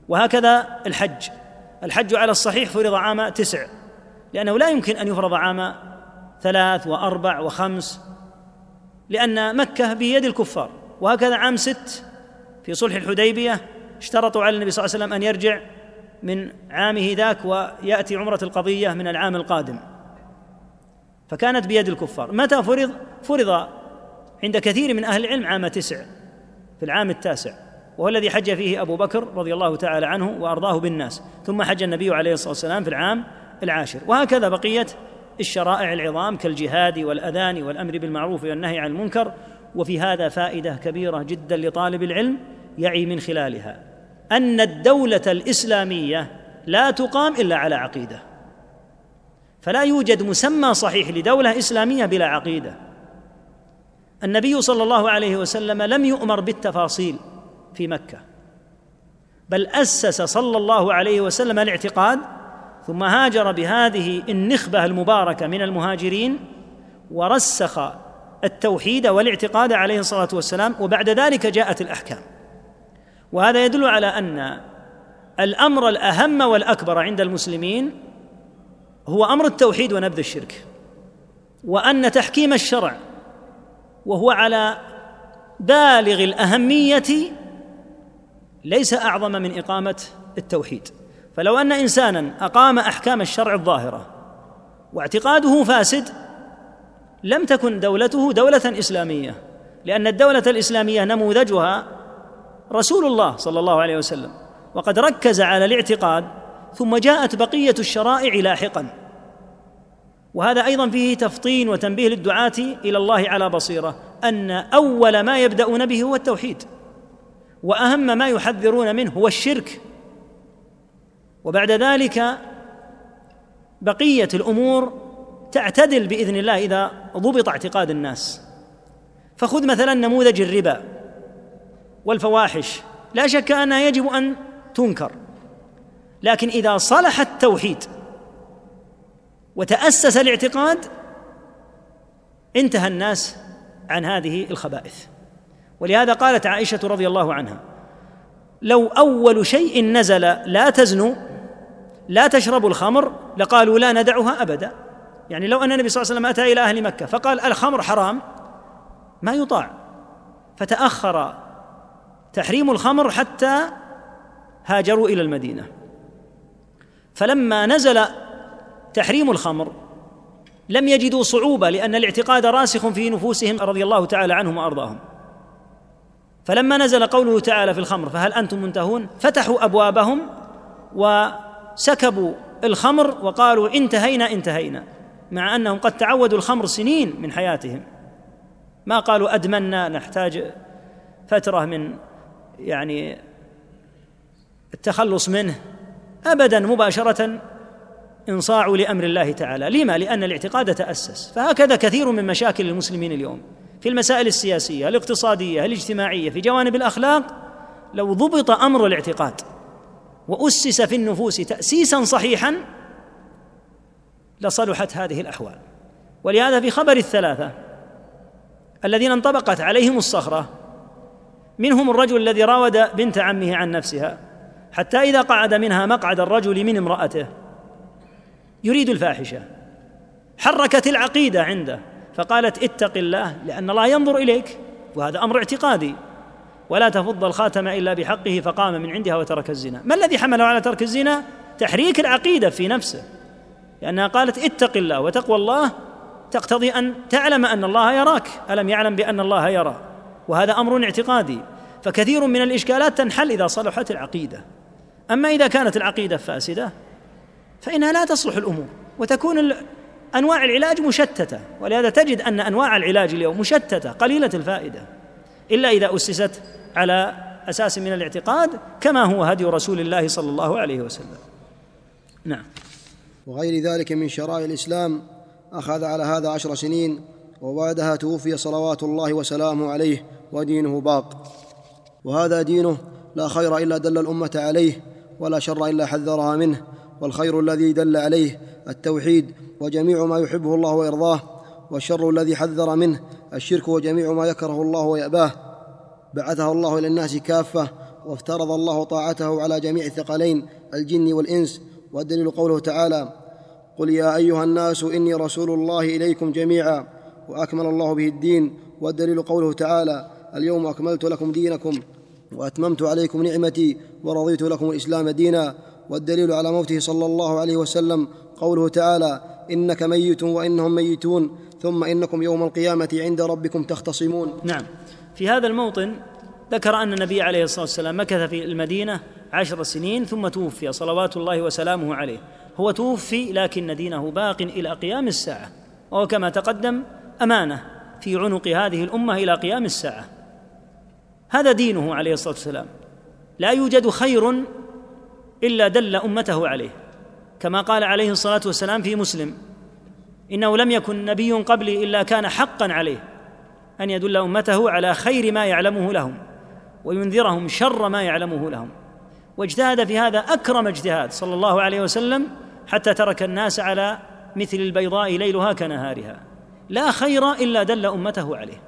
وهكذا الحج. الحج على الصحيح فرض عام تسع لأنه لا يمكن أن يفرض عام ثلاث وأربع وخمس لأن مكة بيد الكفار وهكذا عام ست في صلح الحديبية اشترطوا على النبي صلى الله عليه وسلم أن يرجع من عامه ذاك ويأتي عمرة القضية من العام القادم. فكانت بيد الكفار. متى فرض؟ فرض عند كثير من أهل العلم عام تسع في العام التاسع. وهو الذي حج فيه أبو بكر رضي الله تعالى عنه وأرضاه بالناس. ثم حج النبي عليه الصلاة والسلام في العام العاشر. وهكذا بقية الشرائع العظام كالجهاد والأذان والأمر بالمعروف والنهي عن المنكر وفي هذا فائدة كبيرة جدا لطالب العلم يعي من خلالها. أن الدولة الإسلامية لا تقام إلا على عقيدة. فلا يوجد مسمى صحيح لدولة إسلامية بلا عقيدة. النبي صلى الله عليه وسلم لم يؤمر بالتفاصيل. في مكة. بل أسس صلى الله عليه وسلم الاعتقاد ثم هاجر بهذه النخبة المباركة من المهاجرين ورسخ التوحيد والاعتقاد عليه الصلاة والسلام وبعد ذلك جاءت الأحكام. وهذا يدل على أن الأمر الأهم والأكبر عند المسلمين هو أمر التوحيد ونبذ الشرك وأن تحكيم الشرع وهو على بالغ الأهمية ليس أعظم من إقامة التوحيد. فلو أن إنسانا أقام أحكام الشرع الظاهرة واعتقاده فاسد لم تكن دولته دولة إسلامية لأن الدولة الإسلامية نموذجها رسول الله صلى الله عليه وسلم وقد ركز على الاعتقاد ثم جاءت بقية الشرائع لاحقا. وهذا أيضا فيه تفطين وتنبيه للدعاة إلى الله على بصيرة أن أول ما يبدأون به هو التوحيد. وأهم ما يحذرون منه هو الشرك. وبعد ذلك بقية الأمور تعتدل بإذن الله إذا ضبط اعتقاد الناس. فخذ مثلا نموذج الربا والفواحش. لا شك انها يجب أن تنكر. لكن إذا صلح التوحيد وتأسس الاعتقاد انتهى الناس عن هذه الخبائث. ولهذا قالت عائشة رضي الله عنها لو أول شيء نزل لا تزنوا لا تشربوا الخمر لقالوا لا ندعها أبدا. يعني لو أن النبي صلى الله عليه وسلم أتى إلى أهل مكة فقال الخمر حرام ما يطاع. فتأخر تحريم الخمر حتى هاجروا إلى المدينة. فلما نزل تحريم الخمر لم يجدوا صعوبة لأن الاعتقاد راسخ في نفوسهم رضي الله تعالى عنهم وأرضاهم. فلما نزل قوله تعالى في الخمر فهل أنتم منتهون؟ فتحوا أبوابهم وسكبوا الخمر وقالوا انتهينا انتهينا مع أنهم قد تعودوا الخمر سنين من حياتهم. ما قالوا ادمنا نحتاج فترة من يعني التخلص منه. ابدا مباشرة انصاعوا لأمر الله تعالى. لما؟ لأن الاعتقاد تأسس. فهكذا كثير من مشاكل المسلمين اليوم. في المسائل السياسية الاقتصادية الاجتماعية في جوانب الأخلاق لو ضبط أمر الاعتقاد وأسس في النفوس تاسيسا صحيحا لصلحت هذه الأحوال. ولهذا في خبر الثلاثة الذين انطبقت عليهم الصخرة منهم الرجل الذي راود بنت عمه عن نفسها حتى إذا قعد منها مقعد الرجل من امرأته يريد الفاحشة. حركت العقيدة عنده. فقالت اتق الله لأن الله ينظر إليك وهذا أمر اعتقادي. ولا تفض الخاتم إلا بحقه فقام من عندها وترك الزنا. ما الذي حمله على ترك الزنا؟ تحريك العقيدة في نفسه. لأنها قالت اتق الله وتقوى الله تقتضي أن تعلم أن الله يراك. ألم يعلم بأن الله يرى؟ وهذا أمر اعتقادي. فكثير من الإشكالات تنحل إذا صلحت العقيدة. أما إذا كانت العقيدة فاسدة فإنها لا تصلح الأمور وتكون أنواع العلاج مشتتة ولهذا تجد أن أنواع العلاج اليوم مشتتة قليلة الفائدة. إلا إذا أسست على أساس من الاعتقاد كما هو هدي رسول الله صلى الله عليه وسلم. نعم. وغير ذلك من شرائع الإسلام أخذ على هذا عشر سنين وبعدها توفي صلوات الله وسلامه عليه ودينه باق. وهذا دينه لا خير إلا دل الأمة عليه ولا شر إلا حذرها منه والخير الذي دل عليه التوحيد وجميع ما يحبه الله ويرضاه والشر الذي حذر منه الشرك وجميع ما يكره الله ويأباه. بعثه الله إلى الناس كافة وافترض الله طاعته على جميع الثقلين الجن والإنس. والدليل قوله تعالى قل يا أيها الناس إني رسول الله إليكم جميعا وأكمل الله به الدين. والدليل قوله تعالى اليوم أكملت لكم دينكم وأتممت عليكم نعمتي ورضيت لكم الإسلام دينا. والدليل على موته صلى الله عليه وسلم قوله تعالى إنك ميت وإنهم ميتون ثم إنكم يوم القيامة عند ربكم تختصمون. نعم. في هذا الموطن ذكر أن النبي عليه الصلاة والسلام مكث في المدينة عشر سنين ثم توفي صلوات الله وسلامه عليه. هو توفي لكن دينه باق إلى قيام الساعة. وهو كما تقدم أمانة في عنق هذه الأمة إلى قيام الساعة. هذا دينه عليه الصلاة والسلام. لا يوجد خير إلا دل أمته عليه. كما قال عليه الصلاة والسلام في مسلم إنه لم يكن نبي قبلي إلا كان حقا عليه أن يدل أمته على خير ما يعلمه لهم وينذرهم شر ما يعلمه لهم. واجتهد في هذا أكرم اجتهاد صلى الله عليه وسلم حتى ترك الناس على مثل البيضاء ليلها كنهارها. لا خير إلا دل أمته عليه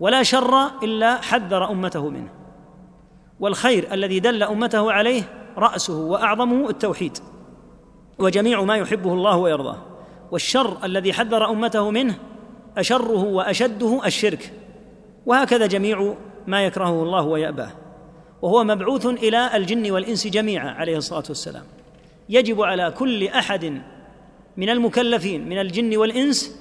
ولا شر إلا حذر أمته منه. والخير الذي دل أمته عليه رأسه وأعظمه التوحيد. وجميع ما يحبه الله ويرضاه. والشر الذي حذر أمته منه أشره وأشده الشرك. وهكذا جميع ما يكرهه الله ويأباه. وهو مبعوث إلى الجن والإنس جميعا عليه الصلاة والسلام. يجب على كل أحد من المكلفين من الجن والإنس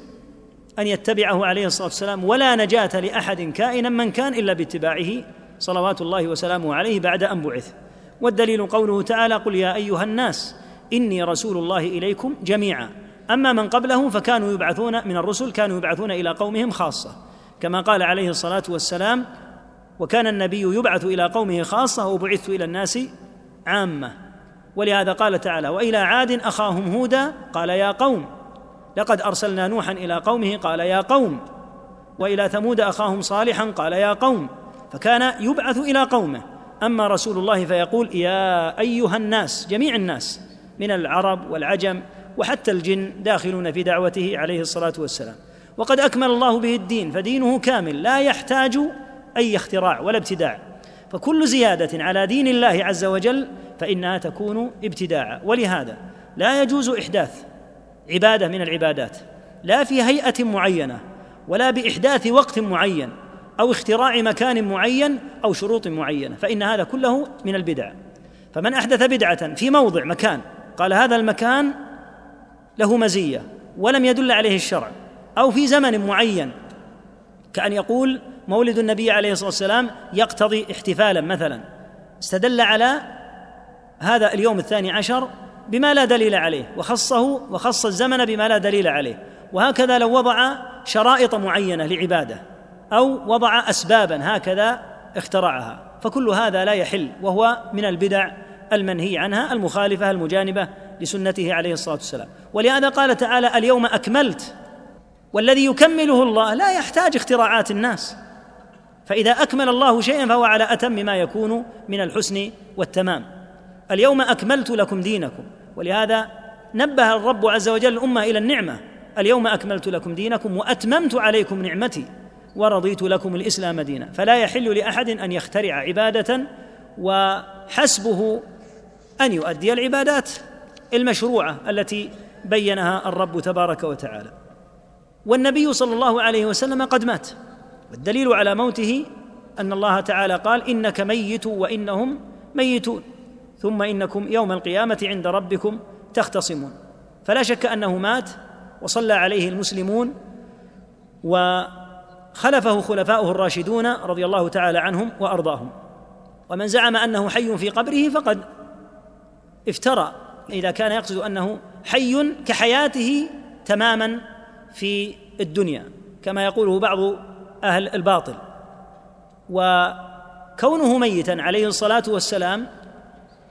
أن يتبعه عليه الصلاة والسلام ولا نجاة لأحد كائنا من كان إلا باتباعه صلوات الله وسلامه عليه بعد أن بعث. والدليل قوله تعالى قل يا أيها الناس إني رسول الله إليكم جميعا. أما من قبله فكانوا يبعثون من الرسل كانوا يبعثون إلى قومهم خاصة. كما قال عليه الصلاة والسلام وكان النبي يبعث إلى قومه خاصة وبعثت إلى الناس عامة. ولهذا قال تعالى وإلى عاد أخاهم هودا؟ قال يا قوم. لقد أرسلنا نوحا إلى قومه؟ قال يا قوم. وإلى ثمود أخاهم صالحا؟ قال يا قوم. فكان يبعث إلى قومه. أما رسول الله فيقول يا أيها الناس جميع الناس. من العرب والعجم وحتى الجن داخلون في دعوته عليه الصلاة والسلام. وقد أكمل الله به الدين فدينه كامل لا يحتاج أي اختراع ولا ابتداع. فكل زيادة على دين الله عز وجل فإنها تكون ابتداعا ولهذا لا يجوز إحداث عبادة من العبادات لا في هيئة معينة ولا بإحداث وقت معين أو اختراع مكان معين أو شروط معينة فإن هذا كله من البدع. فمن أحدث بدعة في موضع مكان قال هذا المكان له مزية ولم يدل عليه الشرع أو في زمن معين كأن يقول مولد النبي عليه الصلاة والسلام يقتضي احتفالا مثلا استدل على هذا اليوم الثاني عشر بما لا دليل عليه وخصه وخص الزمن بما لا دليل عليه وهكذا لو وضع شرائط معينة لعبادة أو وضع أسبابا هكذا اخترعها فكل هذا لا يحل وهو من البدع المنهي عنها المخالفة المجانبة لسنته عليه الصلاة والسلام. ولهذا قال تعالى اليوم أكملت والذي يكمله الله لا يحتاج اختراعات الناس. فإذا أكمل الله شيئا فهو على أتم ما يكون من الحسن والتمام. اليوم أكملت لكم دينكم. ولهذا نبه الرب عز وجل الأمة إلى النعمة. اليوم أكملت لكم دينكم وأتممت عليكم نعمتي ورضيت لكم الإسلام دينا. فلا يحل لأحد أن يخترع عبادة وحسبه أن يؤدي العبادات المشروعة التي بينها الرب تبارك وتعالى. والنبي صلى الله عليه وسلم قد مات. والدليل على موته أن الله تعالى قال إنك ميت وإنهم ميتون ثم إنكم يوم القيامة عند ربكم تختصمون. فلا شك أنه مات وصلى عليه المسلمون وخلفه خلفاؤه الراشدون رضي الله تعالى عنهم وأرضاهم. ومن زعم أنه حي في قبره فقد افترى إذا كان يقصد أنه حي كحياته تماما في الدنيا كما يقوله بعض أهل الباطل. وكونه ميتا عليه الصلاة والسلام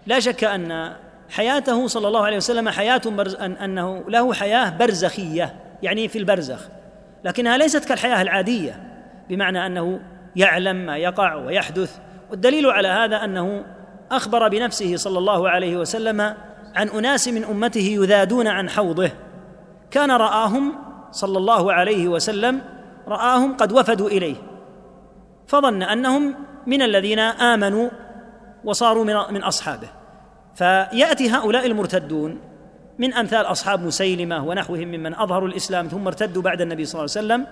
لا شك أن حياته صلى الله عليه وسلم حياة برز أن أنه له حياة برزخية يعني في البرزخ. لكنها ليست كالحياة العادية بمعنى أنه يعلم ما يقع ويحدث. والدليل على هذا أنه أخبر بنفسه صلى الله عليه وسلم عن أناس من أمته يذادون عن حوضه. كان رآهم صلى الله عليه وسلم رآهم قد وفدوا إليه. فظن أنهم من الذين آمنوا وصاروا من أصحابه. فيأتي هؤلاء المرتدون من أمثال أصحاب مسيلمة ونحوهم ممن أظهروا الإسلام ثم ارتدوا بعد النبي صلى الله عليه وسلم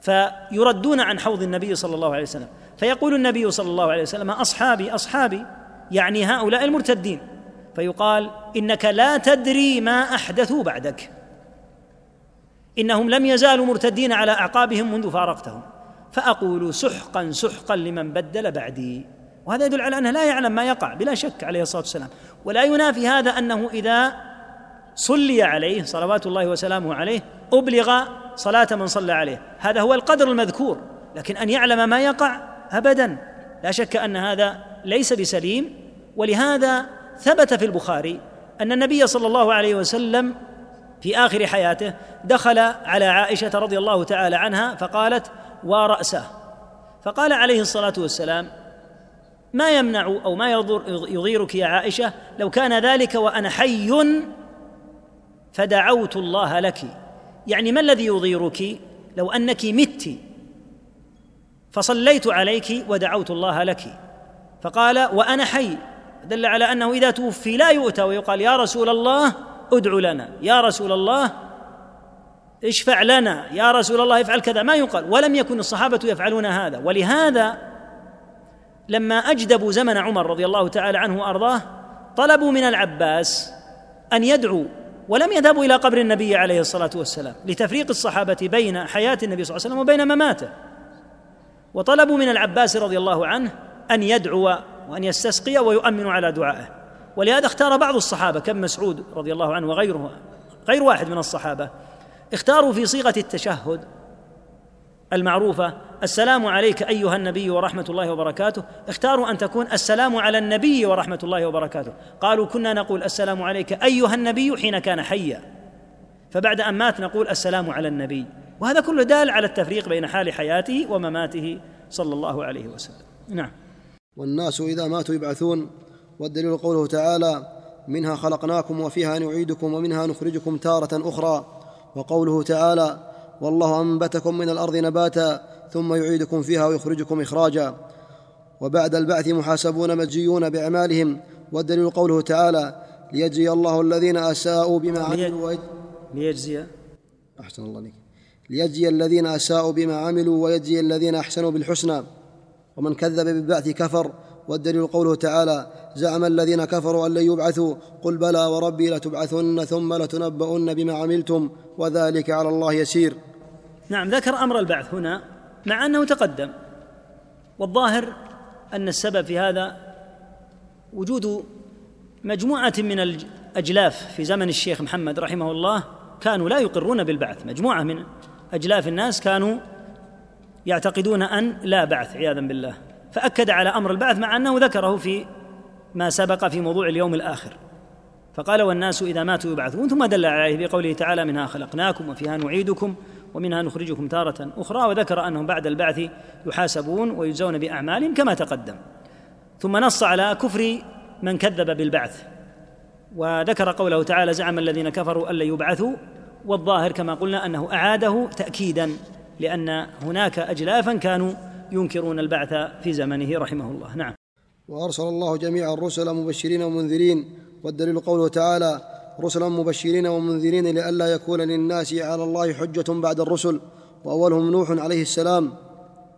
فيردون عن حوض النبي صلى الله عليه وسلم. فيقول النبي صلى الله عليه وسلم أصحابي أصحابي يعني هؤلاء المرتدين فيقال إنك لا تدري ما أحدثوا بعدك. إنهم لم يزالوا مرتدين على أعقابهم منذ فارقتهم. فأقول سحقا سحقا لمن بدل بعدي. وهذا يدل على أنه لا يعلم ما يقع بلا شك عليه الصلاة والسلام. ولا ينافي هذا أنه إذا صلي عليه صلوات الله وسلامه عليه أبلغ صلاة من صلى عليه. هذا هو القدر المذكور لكن أن يعلم ما يقع ابدا. لا شك أن هذا ليس بسليم ولهذا ثبت في البخاري أن النبي صلى الله عليه وسلم في آخر حياته دخل على عائشة رضي الله تعالى عنها فقالت وراسه فقال عليه الصلاة والسلام ما يمنع أو ما يضيرك يا عائشة لو كان ذلك وأنا حي فدعوت الله لك؟ يعني ما الذي يضيرك لو أنك مت؟ فصليت عليك ودعوت الله لك. فقال وأنا حي. دل على أنه إذا توفي لا يؤتى ويقال يا رسول الله ادع لنا. يا رسول الله اشفع لنا. يا رسول الله افعل كذا. ما يقال. ولم يكن الصحابة يفعلون هذا. ولهذا لما أجدبوا زمن عمر رضي الله تعالى عنه وأرضاه طلبوا من العباس أن يدعو ولم يذهبوا إلى قبر النبي عليه الصلاة والسلام لتفريق الصحابة بين حياة النبي صلى الله عليه وسلم وبين مماته. وطلبوا من العباس رضي الله عنه أن يدعو وأن يستسقي ويؤمن على دعائه. ولهذا اختار بعض الصحابة كم مسعود رضي الله عنه وغيره غير واحد من الصحابة اختاروا في صيغة التشهد المعروفة السلام عليك أيها النبي ورحمة الله وبركاته. اختاروا أن تكون السلام على النبي ورحمة الله وبركاته. قالوا كنا نقول السلام عليك أيها النبي حين كان حيا. فبعد أن مات نقول السلام على النبي. وهذا كله دال على التفريق بين حال حياته ومماته. صلى الله عليه وسلم. نعم. والناس إذا ماتوا يبعثون والدليل قوله تعالى منها خلقناكم وفيها نعيدكم ومنها نخرجكم تارة أخرى وقوله تعالى والله أنبتكم من الأرض نباتا ثم يعيدكم فيها ويخرجكم إخراجا وبعد البعث محاسبون مجزيون بأعمالهم والدليل قوله تعالى ليجزي الله الذين أساءوا بما عملوا ليجزي. أحسن الله عليك. ليجزي الذين أساءوا بما عملوا ويجزي الذين أحسنوا بالحسنى. ومن كذب بالبعث كفر والدليل قوله تعالى زعم الذين كفروا أن لن يبعثوا قل بلى وربي لتبعثن ثم لتنبؤن بما عملتم وذلك على الله يسير. نعم ذكر أمر البعث هنا مع أنه تقدم والظاهر أن السبب في هذا وجود مجموعة من الأجلاف في زمن الشيخ محمد رحمه الله كانوا لا يقرون بالبعث مجموعة من أجلاف الناس كانوا يعتقدون أن لا بعث عياذا بالله. فأكد على أمر البعث مع أنه ذكره في ما سبق في موضوع اليوم الآخر. فقال والناس إذا ماتوا يبعثون ثم دل عليه بقوله تعالى منها خلقناكم وفيها نعيدكم ومنها نخرجكم تارة أخرى. وذكر أنهم بعد البعث يحاسبون ويجزون بأعمالهم كما تقدم. ثم نص على كفر من كذب بالبعث. وذكر قوله تعالى زعم الذين كفروا أن يبعثوا. والظاهر كما قلنا أنه أعاده تأكيدا. لأن هناك أجلافا كانوا ينكرون البعث في زمنه رحمه الله. نعم. وأرسل الله جميع الرسل مبشرين ومنذرين والدليل قوله تعالى رسلا مبشرين ومنذرين لئلا يكون للناس على الله حجة بعد الرسل. وأولهم نوح عليه السلام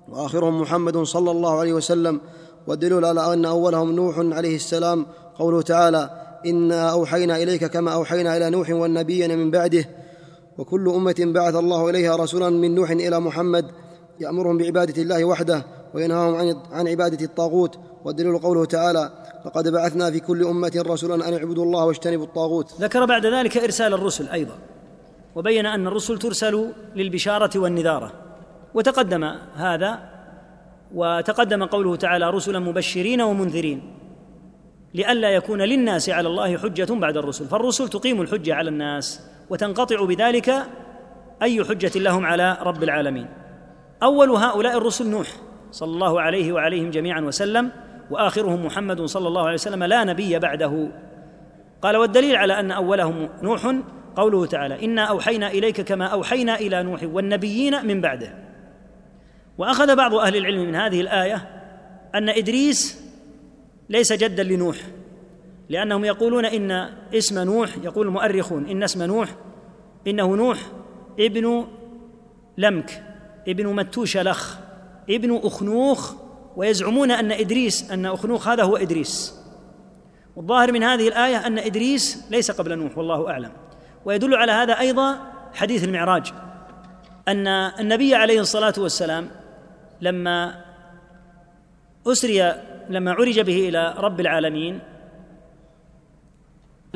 وآخرهم محمد صلى الله عليه وسلم. والدليل على أن أولهم نوح عليه السلام قوله تعالى إنا أوحينا إليك كما أوحينا إلى نوح والنبيين من بعده. وكل أمة بعث الله إليها رسولا من نوح إلى محمد يأمرهم بعبادة الله وحده وينهاهم عن عن عبادة الطاغوت والدليل قوله تعالى لقد بعثنا في كل أمة رسولا أن اعبدوا الله واجتنبوا الطاغوت. ذكر بعد ذلك إرسال الرسل أيضا وبين أن الرسل ترسل للبشارة والنذارة وتقدم هذا وتقدم قوله تعالى رسلا مبشرين ومنذرين لئلا يكون للناس على الله حجة بعد الرسل فالرسل تقيم الحجة على الناس. وتنقطع بذلك أي حجة لهم على رب العالمين. أول هؤلاء الرسل نوح صلى الله عليه وعليهم جميعا وسلم وآخرهم محمد صلى الله عليه وسلم لا نبي بعده. قال والدليل على أن أولهم نوح قوله تعالى إنا أوحينا إليك كما أوحينا إلى نوح والنبيين من بعده. وأخذ بعض أهل العلم من هذه الآية أن إدريس ليس جدا لنوح. لأنهم يقولون إن اسم نوح يقول المؤرخون إن اسم نوح إنه نوح ابن لمك ابن متوش لخ ابن أخنوخ ويزعمون أن إدريس أن أخنوخ هذا هو إدريس. والظاهر من هذه الآية أن إدريس ليس قبل نوح والله أعلم. ويدل على هذا أيضا حديث المعراج أن النبي عليه الصلاة والسلام لما أسري لما عرج به إلى رب العالمين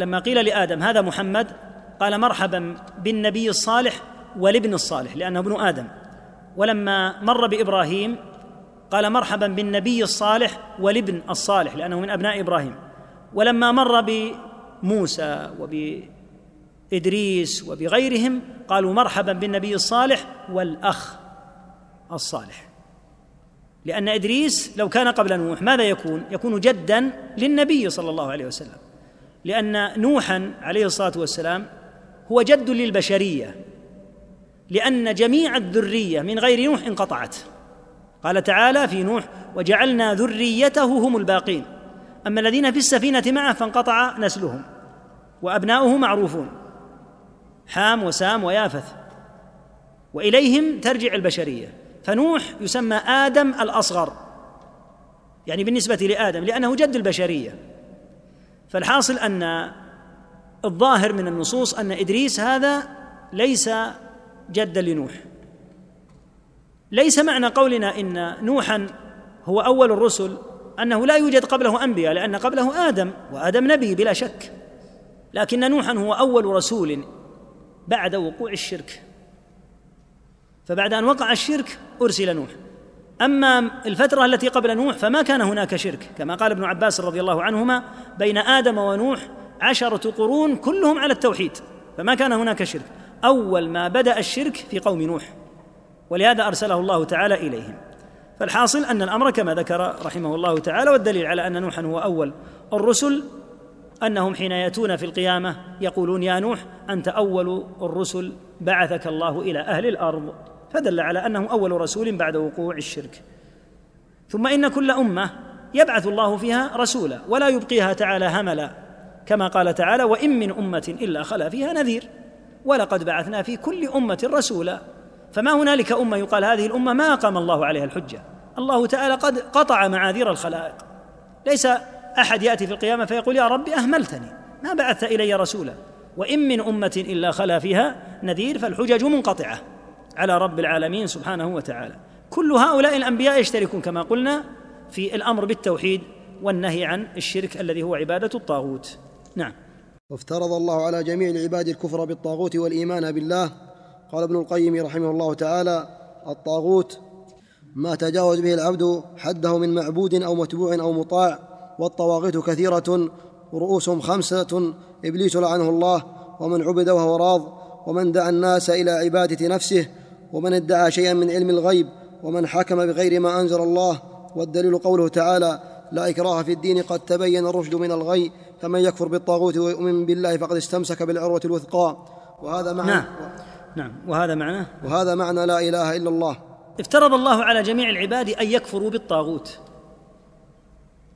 لما قيل لآدم هذا محمد قال مرحبا بالنبي الصالح والابن الصالح لأنه ابن آدم. ولما مر بإبراهيم قال مرحبا بالنبي الصالح والابن الصالح لأنه من أبناء إبراهيم. ولما مر بموسى وبإدريس وبغيرهم قالوا مرحبا بالنبي الصالح والأخ الصالح. لأن إدريس لو كان قبل نوح ماذا يكون؟ يكون جدا للنبي صلى الله عليه وسلم. لأن نوحا عليه الصلاة والسلام هو جد للبشرية لأن جميع الذرية من غير نوح انقطعت. قال تعالى في نوح وجعلنا ذريته هم الباقين أما الذين في السفينة معه فانقطع نسلهم وأبناؤه معروفون حام وسام ويافث وإليهم ترجع البشرية. فنوح يسمى آدم الأصغر يعني بالنسبة لآدم لأنه جد البشرية. فالحاصل أن الظاهر من النصوص أن إدريس هذا ليس جدا لنوح. ليس معنى قولنا إن نوحا هو أول الرسل أنه لا يوجد قبله أنبياء لأن قبله آدم وآدم نبي بلا شك. لكن نوحا هو أول رسول بعد وقوع الشرك. فبعد أن وقع الشرك أرسل نوح. أما الفترة التي قبل نوح فما كان هناك شرك كما قال ابن عباس رضي الله عنهما بين آدم ونوح عشرة قرون كلهم على التوحيد فما كان هناك شرك. أول ما بدأ الشرك في قوم نوح ولهذا أرسله الله تعالى إليهم. فالحاصل أن الأمر كما ذكر رحمه الله تعالى والدليل على أن نوحا هو أول الرسل أنهم حين يأتون في القيامة يقولون يا نوح أنت أول الرسل بعثك الله إلى أهل الأرض. فدل على أنه أول رسول بعد وقوع الشرك. ثم إن كل أمة يبعث الله فيها رسولا ولا يبقيها تعالى هملا كما قال تعالى وإن من أمة إلا خلا فيها نذير ولقد بعثنا في كل أمة رسولا. فما هنالك أمة يقال هذه الأمة ما أقام الله عليها الحجة؟ الله تعالى قد قطع معاذير الخلائق. ليس أحد يأتي في القيامة فيقول يا رب أهملتني ما بعثت إلي رسولا. وإن من أمة إلا خلا فيها نذير فالحجج منقطعة. على رب العالمين سبحانه وتعالى. كل هؤلاء الأنبياء يشتركون كما قلنا في الأمر بالتوحيد والنهي عن الشرك الذي هو عبادة الطاغوت. نعم. وافترض الله على جميع العباد الكفر بالطاغوت والإيمان بالله. قال ابن القيم رحمه الله تعالى الطاغوت ما تجاوز به العبد حده من معبود أو متبوع أو مطاع والطواغيت كثيرة رؤوسهم خمسة إبليس لعنه الله ومن عبد وهو راض ومن دعا الناس إلى عبادة نفسه ومن ادعى شيئا من علم الغيب ومن حكم بغير ما أنزل الله والدليل قوله تعالى لا إكراه في الدين قد تبين الرشد من الغي فمن يكفر بالطاغوت ويؤمن بالله فقد استمسك بالعروة الوثقى. وهذا معنى نعم. نعم. وهذا معنى؟ وهذا معنى لا إله إلا الله. افترض الله على جميع العباد أن يكفروا بالطاغوت.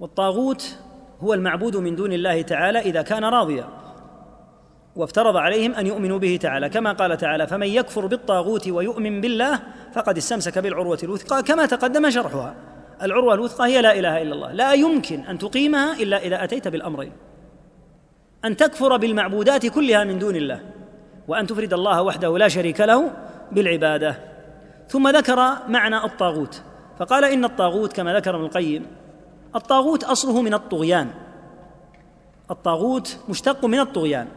والطاغوت هو المعبود من دون الله تعالى إذا كان راضيا. وافترض عليهم أن يؤمنوا به تعالى. كما قال تعالى فمن يكفر بالطاغوت ويؤمن بالله فقد استمسك بالعروة الوثقى كما تقدم شرحها. العروة الوثقى هي لا إله إلا الله. لا يمكن أن تقيمها إلا إذا أتيت بالأمرين. أن تكفر بالمعبودات كلها من دون الله وأن تفرد الله وحده لا شريك له بالعبادة. ثم ذكر معنى الطاغوت فقال إن الطاغوت كما ذكر ابن القيم الطاغوت أصله من الطغيان. الطاغوت مشتق من الطغيان.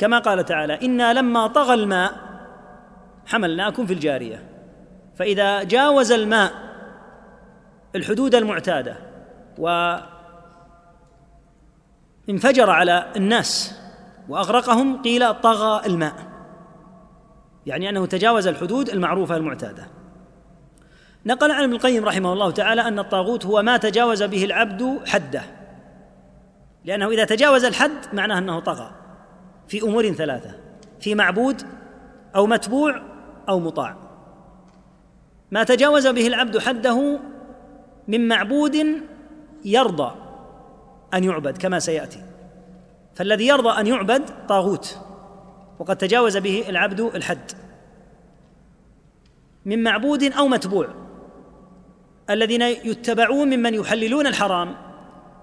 كما قال تعالى أنا لما طغى الماء حملناكم في الجاريه. فاذا جاوز الماء الحدود المعتادة وانفجر على الناس وأغرقهم قيل طغى الماء. يعني أنه تجاوز الحدود المعروفة المعتادة. نقل عن ابن القيم رحمه الله تعالى أن الطاغوت هو ما تجاوز به العبد حده. لأنه إذا تجاوز الحد معناه أنه طغى. في أمور ثلاثة في معبود أو متبوع أو مطاع. ما تجاوز به العبد حده من معبود يرضى أن يعبد كما سيأتي. فالذي يرضى أن يعبد طاغوت وقد تجاوز به العبد الحد. من معبود أو متبوع الذين يتبعون ممن يحللون الحرام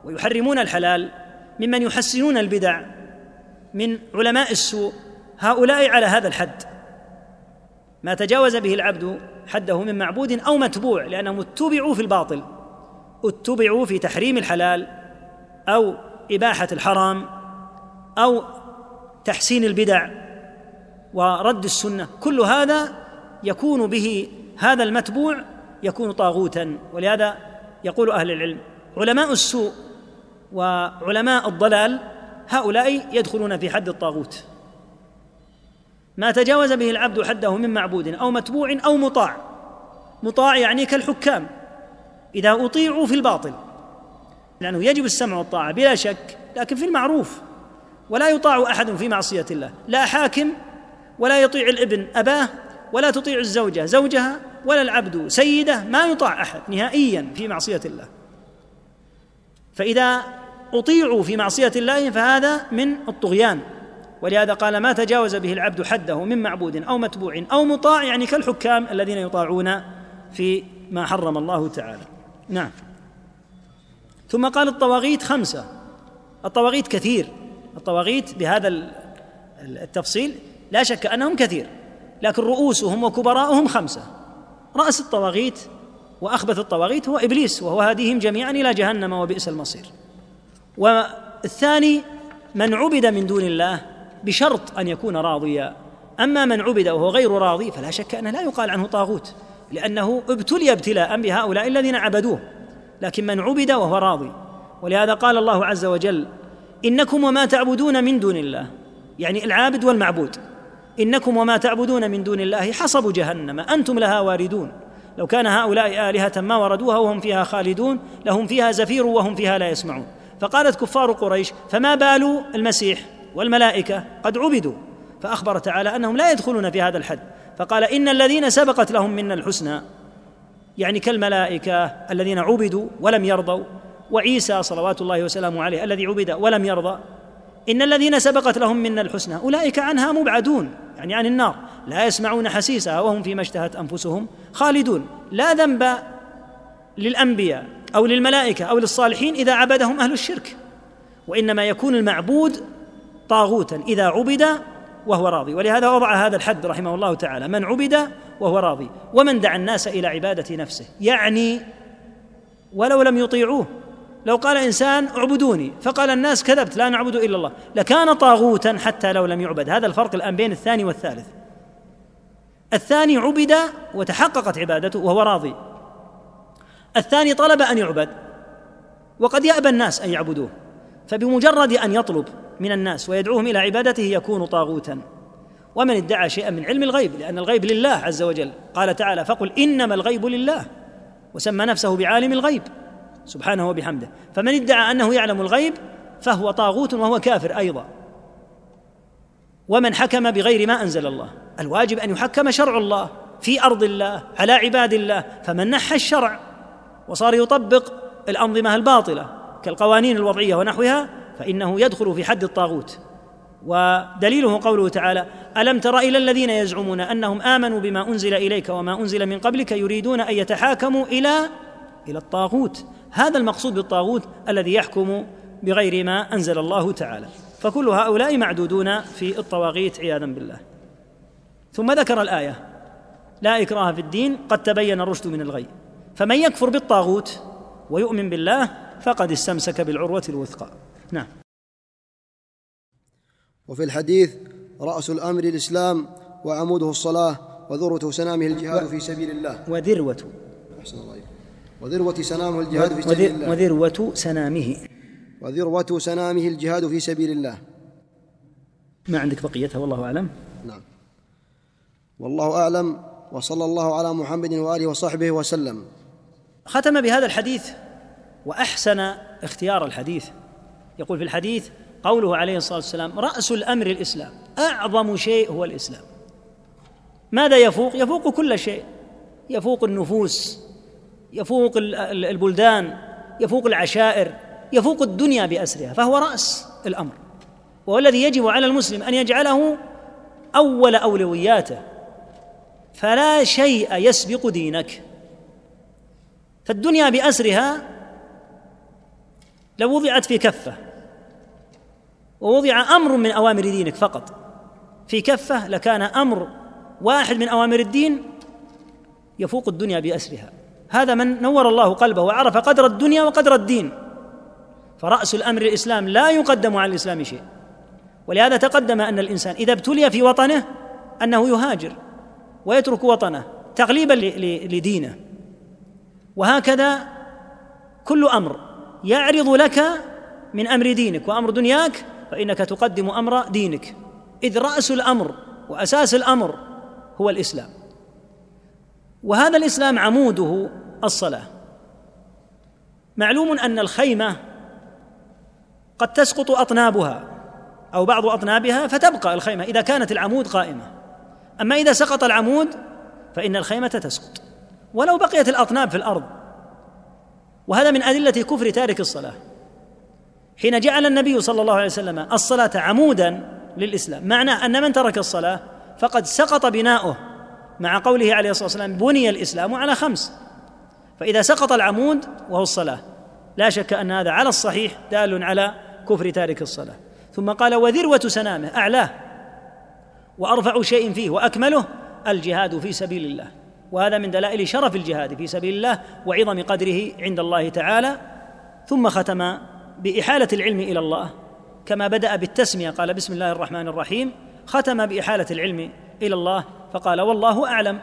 ويحرمون الحلال ممن يحسنون البدع من علماء السوء هؤلاء على هذا الحد. ما تجاوز به العبد حده من معبود أو متبوع لأنهم اتبعوا في الباطل اتبعوا في تحريم الحلال أو إباحة الحرام أو تحسين البدع ورد السنة. كل هذا يكون به هذا المتبوع يكون طاغوتا ولهذا يقول أهل العلم علماء السوء وعلماء الضلال هؤلاء يدخلون في حد الطاغوت. ما تجاوز به العبد حده من معبود أو متبوع أو مطاع. مطاع يعني كالحكام. إذا أطيعوا في الباطل. لأنه يجب السمع والطاعة بلا شك لكن في المعروف. ولا يطاع أحد في معصية الله. لا حاكم ولا يطيع الابن أباه ولا تطيع الزوجة زوجها ولا العبد سيده. ما يطاع أحد نهائيا في معصية الله. فإذا أطيعوا في معصية الله فهذا من الطغيان. ولهذا قال ما تجاوز به العبد حده من معبود أو متبوع أو مطاع يعني كالحكام الذين يطاعون في ما حرم الله تعالى. نعم. ثم قال الطواغيت خمسة. الطواغيت كثير. الطواغيت بهذا التفصيل لا شك أنهم كثير لكن رؤوسهم وكبراءهم خمسة. رأس الطواغيت وأخبث الطواغيت هو إبليس وهو هاديهم جميعا إلى جهنم وبئس المصير. والثاني من عبد من دون الله بشرط أن يكون راضيا. أما من عبد وهو غير راضي فلا شك انه لا يقال عنه طاغوت لأنه ابتلي ابتلاء بهؤلاء الذين عبدوه. لكن من عبد وهو راضي. ولهذا قال الله عز وجل إنكم وما تعبدون من دون الله. يعني العابد والمعبود. إنكم وما تعبدون من دون الله حصب جهنم أنتم لها واردون. لو كان هؤلاء آلهة ما وردوها وهم فيها خالدون لهم فيها زفير وهم فيها لا يسمعون. فقالت كفار قريش فما بال المسيح والملائكة قد عبدوا؟ فأخبر تعالى أنهم لا يدخلون في هذا الحد فقال إن الذين سبقت لهم منا الحسنى يعني كالملائكة الذين عبدوا ولم يرضوا وعيسى صلوات الله وسلامه عليه الذي عبد ولم يرضى. إن الذين سبقت لهم منا الحسنى أولئك عنها مبعدون يعني عن النار لا يسمعون حسيسها وهم فيما اشتهت أنفسهم خالدون. لا ذنب للأنبياء أو للملائكة أو للصالحين إذا عبدهم أهل الشرك. وإنما يكون المعبود طاغوتا إذا عبد وهو راضي. ولهذا وضع هذا الحد رحمه الله تعالى من عبد وهو راضي. ومن دعا الناس إلى عبادة نفسه يعني ولو لم يطيعوه. لو قال إنسان اعبدوني فقال الناس كذبت لا نعبد إلا الله. لكان طاغوتا حتى لو لم يعبد. هذا الفرق الآن بين الثاني والثالث. الثاني عبد وتحققت عبادته وهو راضي. الثاني طلب أن يعبد وقد يأبى الناس أن يعبدوه فبمجرد أن يطلب من الناس ويدعوهم إلى عبادته يكون طاغوتا. ومن ادعى شيئا من علم الغيب لأن الغيب لله عز وجل. قال تعالى فقل إنما الغيب لله وسمى نفسه بعالم الغيب. سبحانه وبحمده. فمن ادعى أنه يعلم الغيب فهو طاغوت وهو كافر أيضا. ومن حكم بغير ما أنزل الله. الواجب أن يحكم شرع الله في أرض الله على عباد الله فمن نحى الشرع وصار يطبق الأنظمة الباطلة كالقوانين الوضعية ونحوها فإنه يدخل في حد الطاغوت. ودليله قوله تعالى ألم تر إلى الذين يزعمون أنهم آمنوا بما أنزل إليك وما أنزل من قبلك يريدون أن يتحاكموا إلى إلى الطاغوت؟ هذا المقصود بالطاغوت الذي يحكم بغير ما أنزل الله تعالى. فكل هؤلاء معدودون في الطواغيت عياذا بالله. ثم ذكر الآية لا إكراه في الدين قد تبين الرشد من الغي. فمن يكفر بالطاغوت ويؤمن بالله فقد استمسك بالعروة الوثقى. نعم. وفي الحديث رأس الأمر الإسلام وعموده الصلاة وذروة سنامه الجهاد في سبيل الله. وذروة. أحسن الله وذروة سنامه الجهاد في سبيل الله. وذروة سنامه. وذروة سنامه الجهاد في سبيل الله. ما عندك بقيتها والله أعلم. نعم. والله أعلم. وصلى الله على محمد وآله وصحبه وسلم. ختم بهذا الحديث وأحسن اختيار الحديث. يقول في الحديث قوله عليه الصلاة والسلام رأس الأمر الإسلام أعظم شيء هو الإسلام. ماذا يفوق؟ يفوق كل شيء. يفوق النفوس يفوق البلدان يفوق العشائر يفوق الدنيا بأسرها فهو رأس الأمر. وهو الذي يجب على المسلم أن يجعله أول أولوياته. فلا شيء يسبق دينك. فالدنيا بأسرها لو وضعت في كفة ووضع أمر من أوامر دينك فقط. في كفة لكان أمر واحد من أوامر الدين يفوق الدنيا بأسرها. هذا من نور الله قلبه وعرف قدر الدنيا وقدر الدين. فرأس الأمر الإسلام لا يقدم على الإسلام شيء. ولهذا تقدم أن الإنسان إذا ابتلي في وطنه أنه يهاجر ويترك وطنه تغليبا لدينه. وهكذا كل أمر يعرض لك من أمر دينك وأمر دنياك فإنك تقدم أمر دينك. إذ رأس الأمر وأساس الأمر هو الإسلام. وهذا الإسلام عموده الصلاة. معلوم أن الخيمة قد تسقط أطنابها أو بعض أطنابها فتبقى الخيمة إذا كانت العمود قائمة. أما إذا سقط العمود فإن الخيمة تسقط. ولو بقيت الأطناب في الأرض. وهذا من أدلة كفر تارك الصلاة. حين جعل النبي صلى الله عليه وسلم الصلاة عمودا للإسلام معناه أن من ترك الصلاة فقد سقط بناؤه. مع قوله عليه الصلاة والسلام بني الإسلام على خمس. فإذا سقط العمود وهو الصلاة لا شك أن هذا على الصحيح دال على كفر تارك الصلاة. ثم قال وذروة سنامه أعلاه. وأرفع شيء فيه وأكمله الجهاد في سبيل الله. وهذا من دلائل شرف الجهاد في سبيل الله وعظم قدره عند الله تعالى ثم ختم بإحالة العلم إلى الله. كما بدأ بالتسمية قال بسم الله الرحمن الرحيم. ختم بإحالة العلم إلى الله فقال والله أعلم.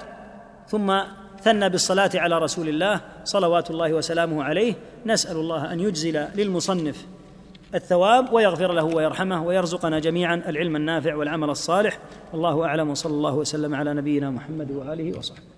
ثم ثنى بالصلاة على رسول الله صلوات الله وسلامه عليه. نسأل الله أن يجزل للمصنف الثواب ويغفر له ويرحمه ويرزقنا جميعا العلم النافع والعمل الصالح. والله أعلم وصلى الله وسلم على نبينا محمد وآله وصحبه.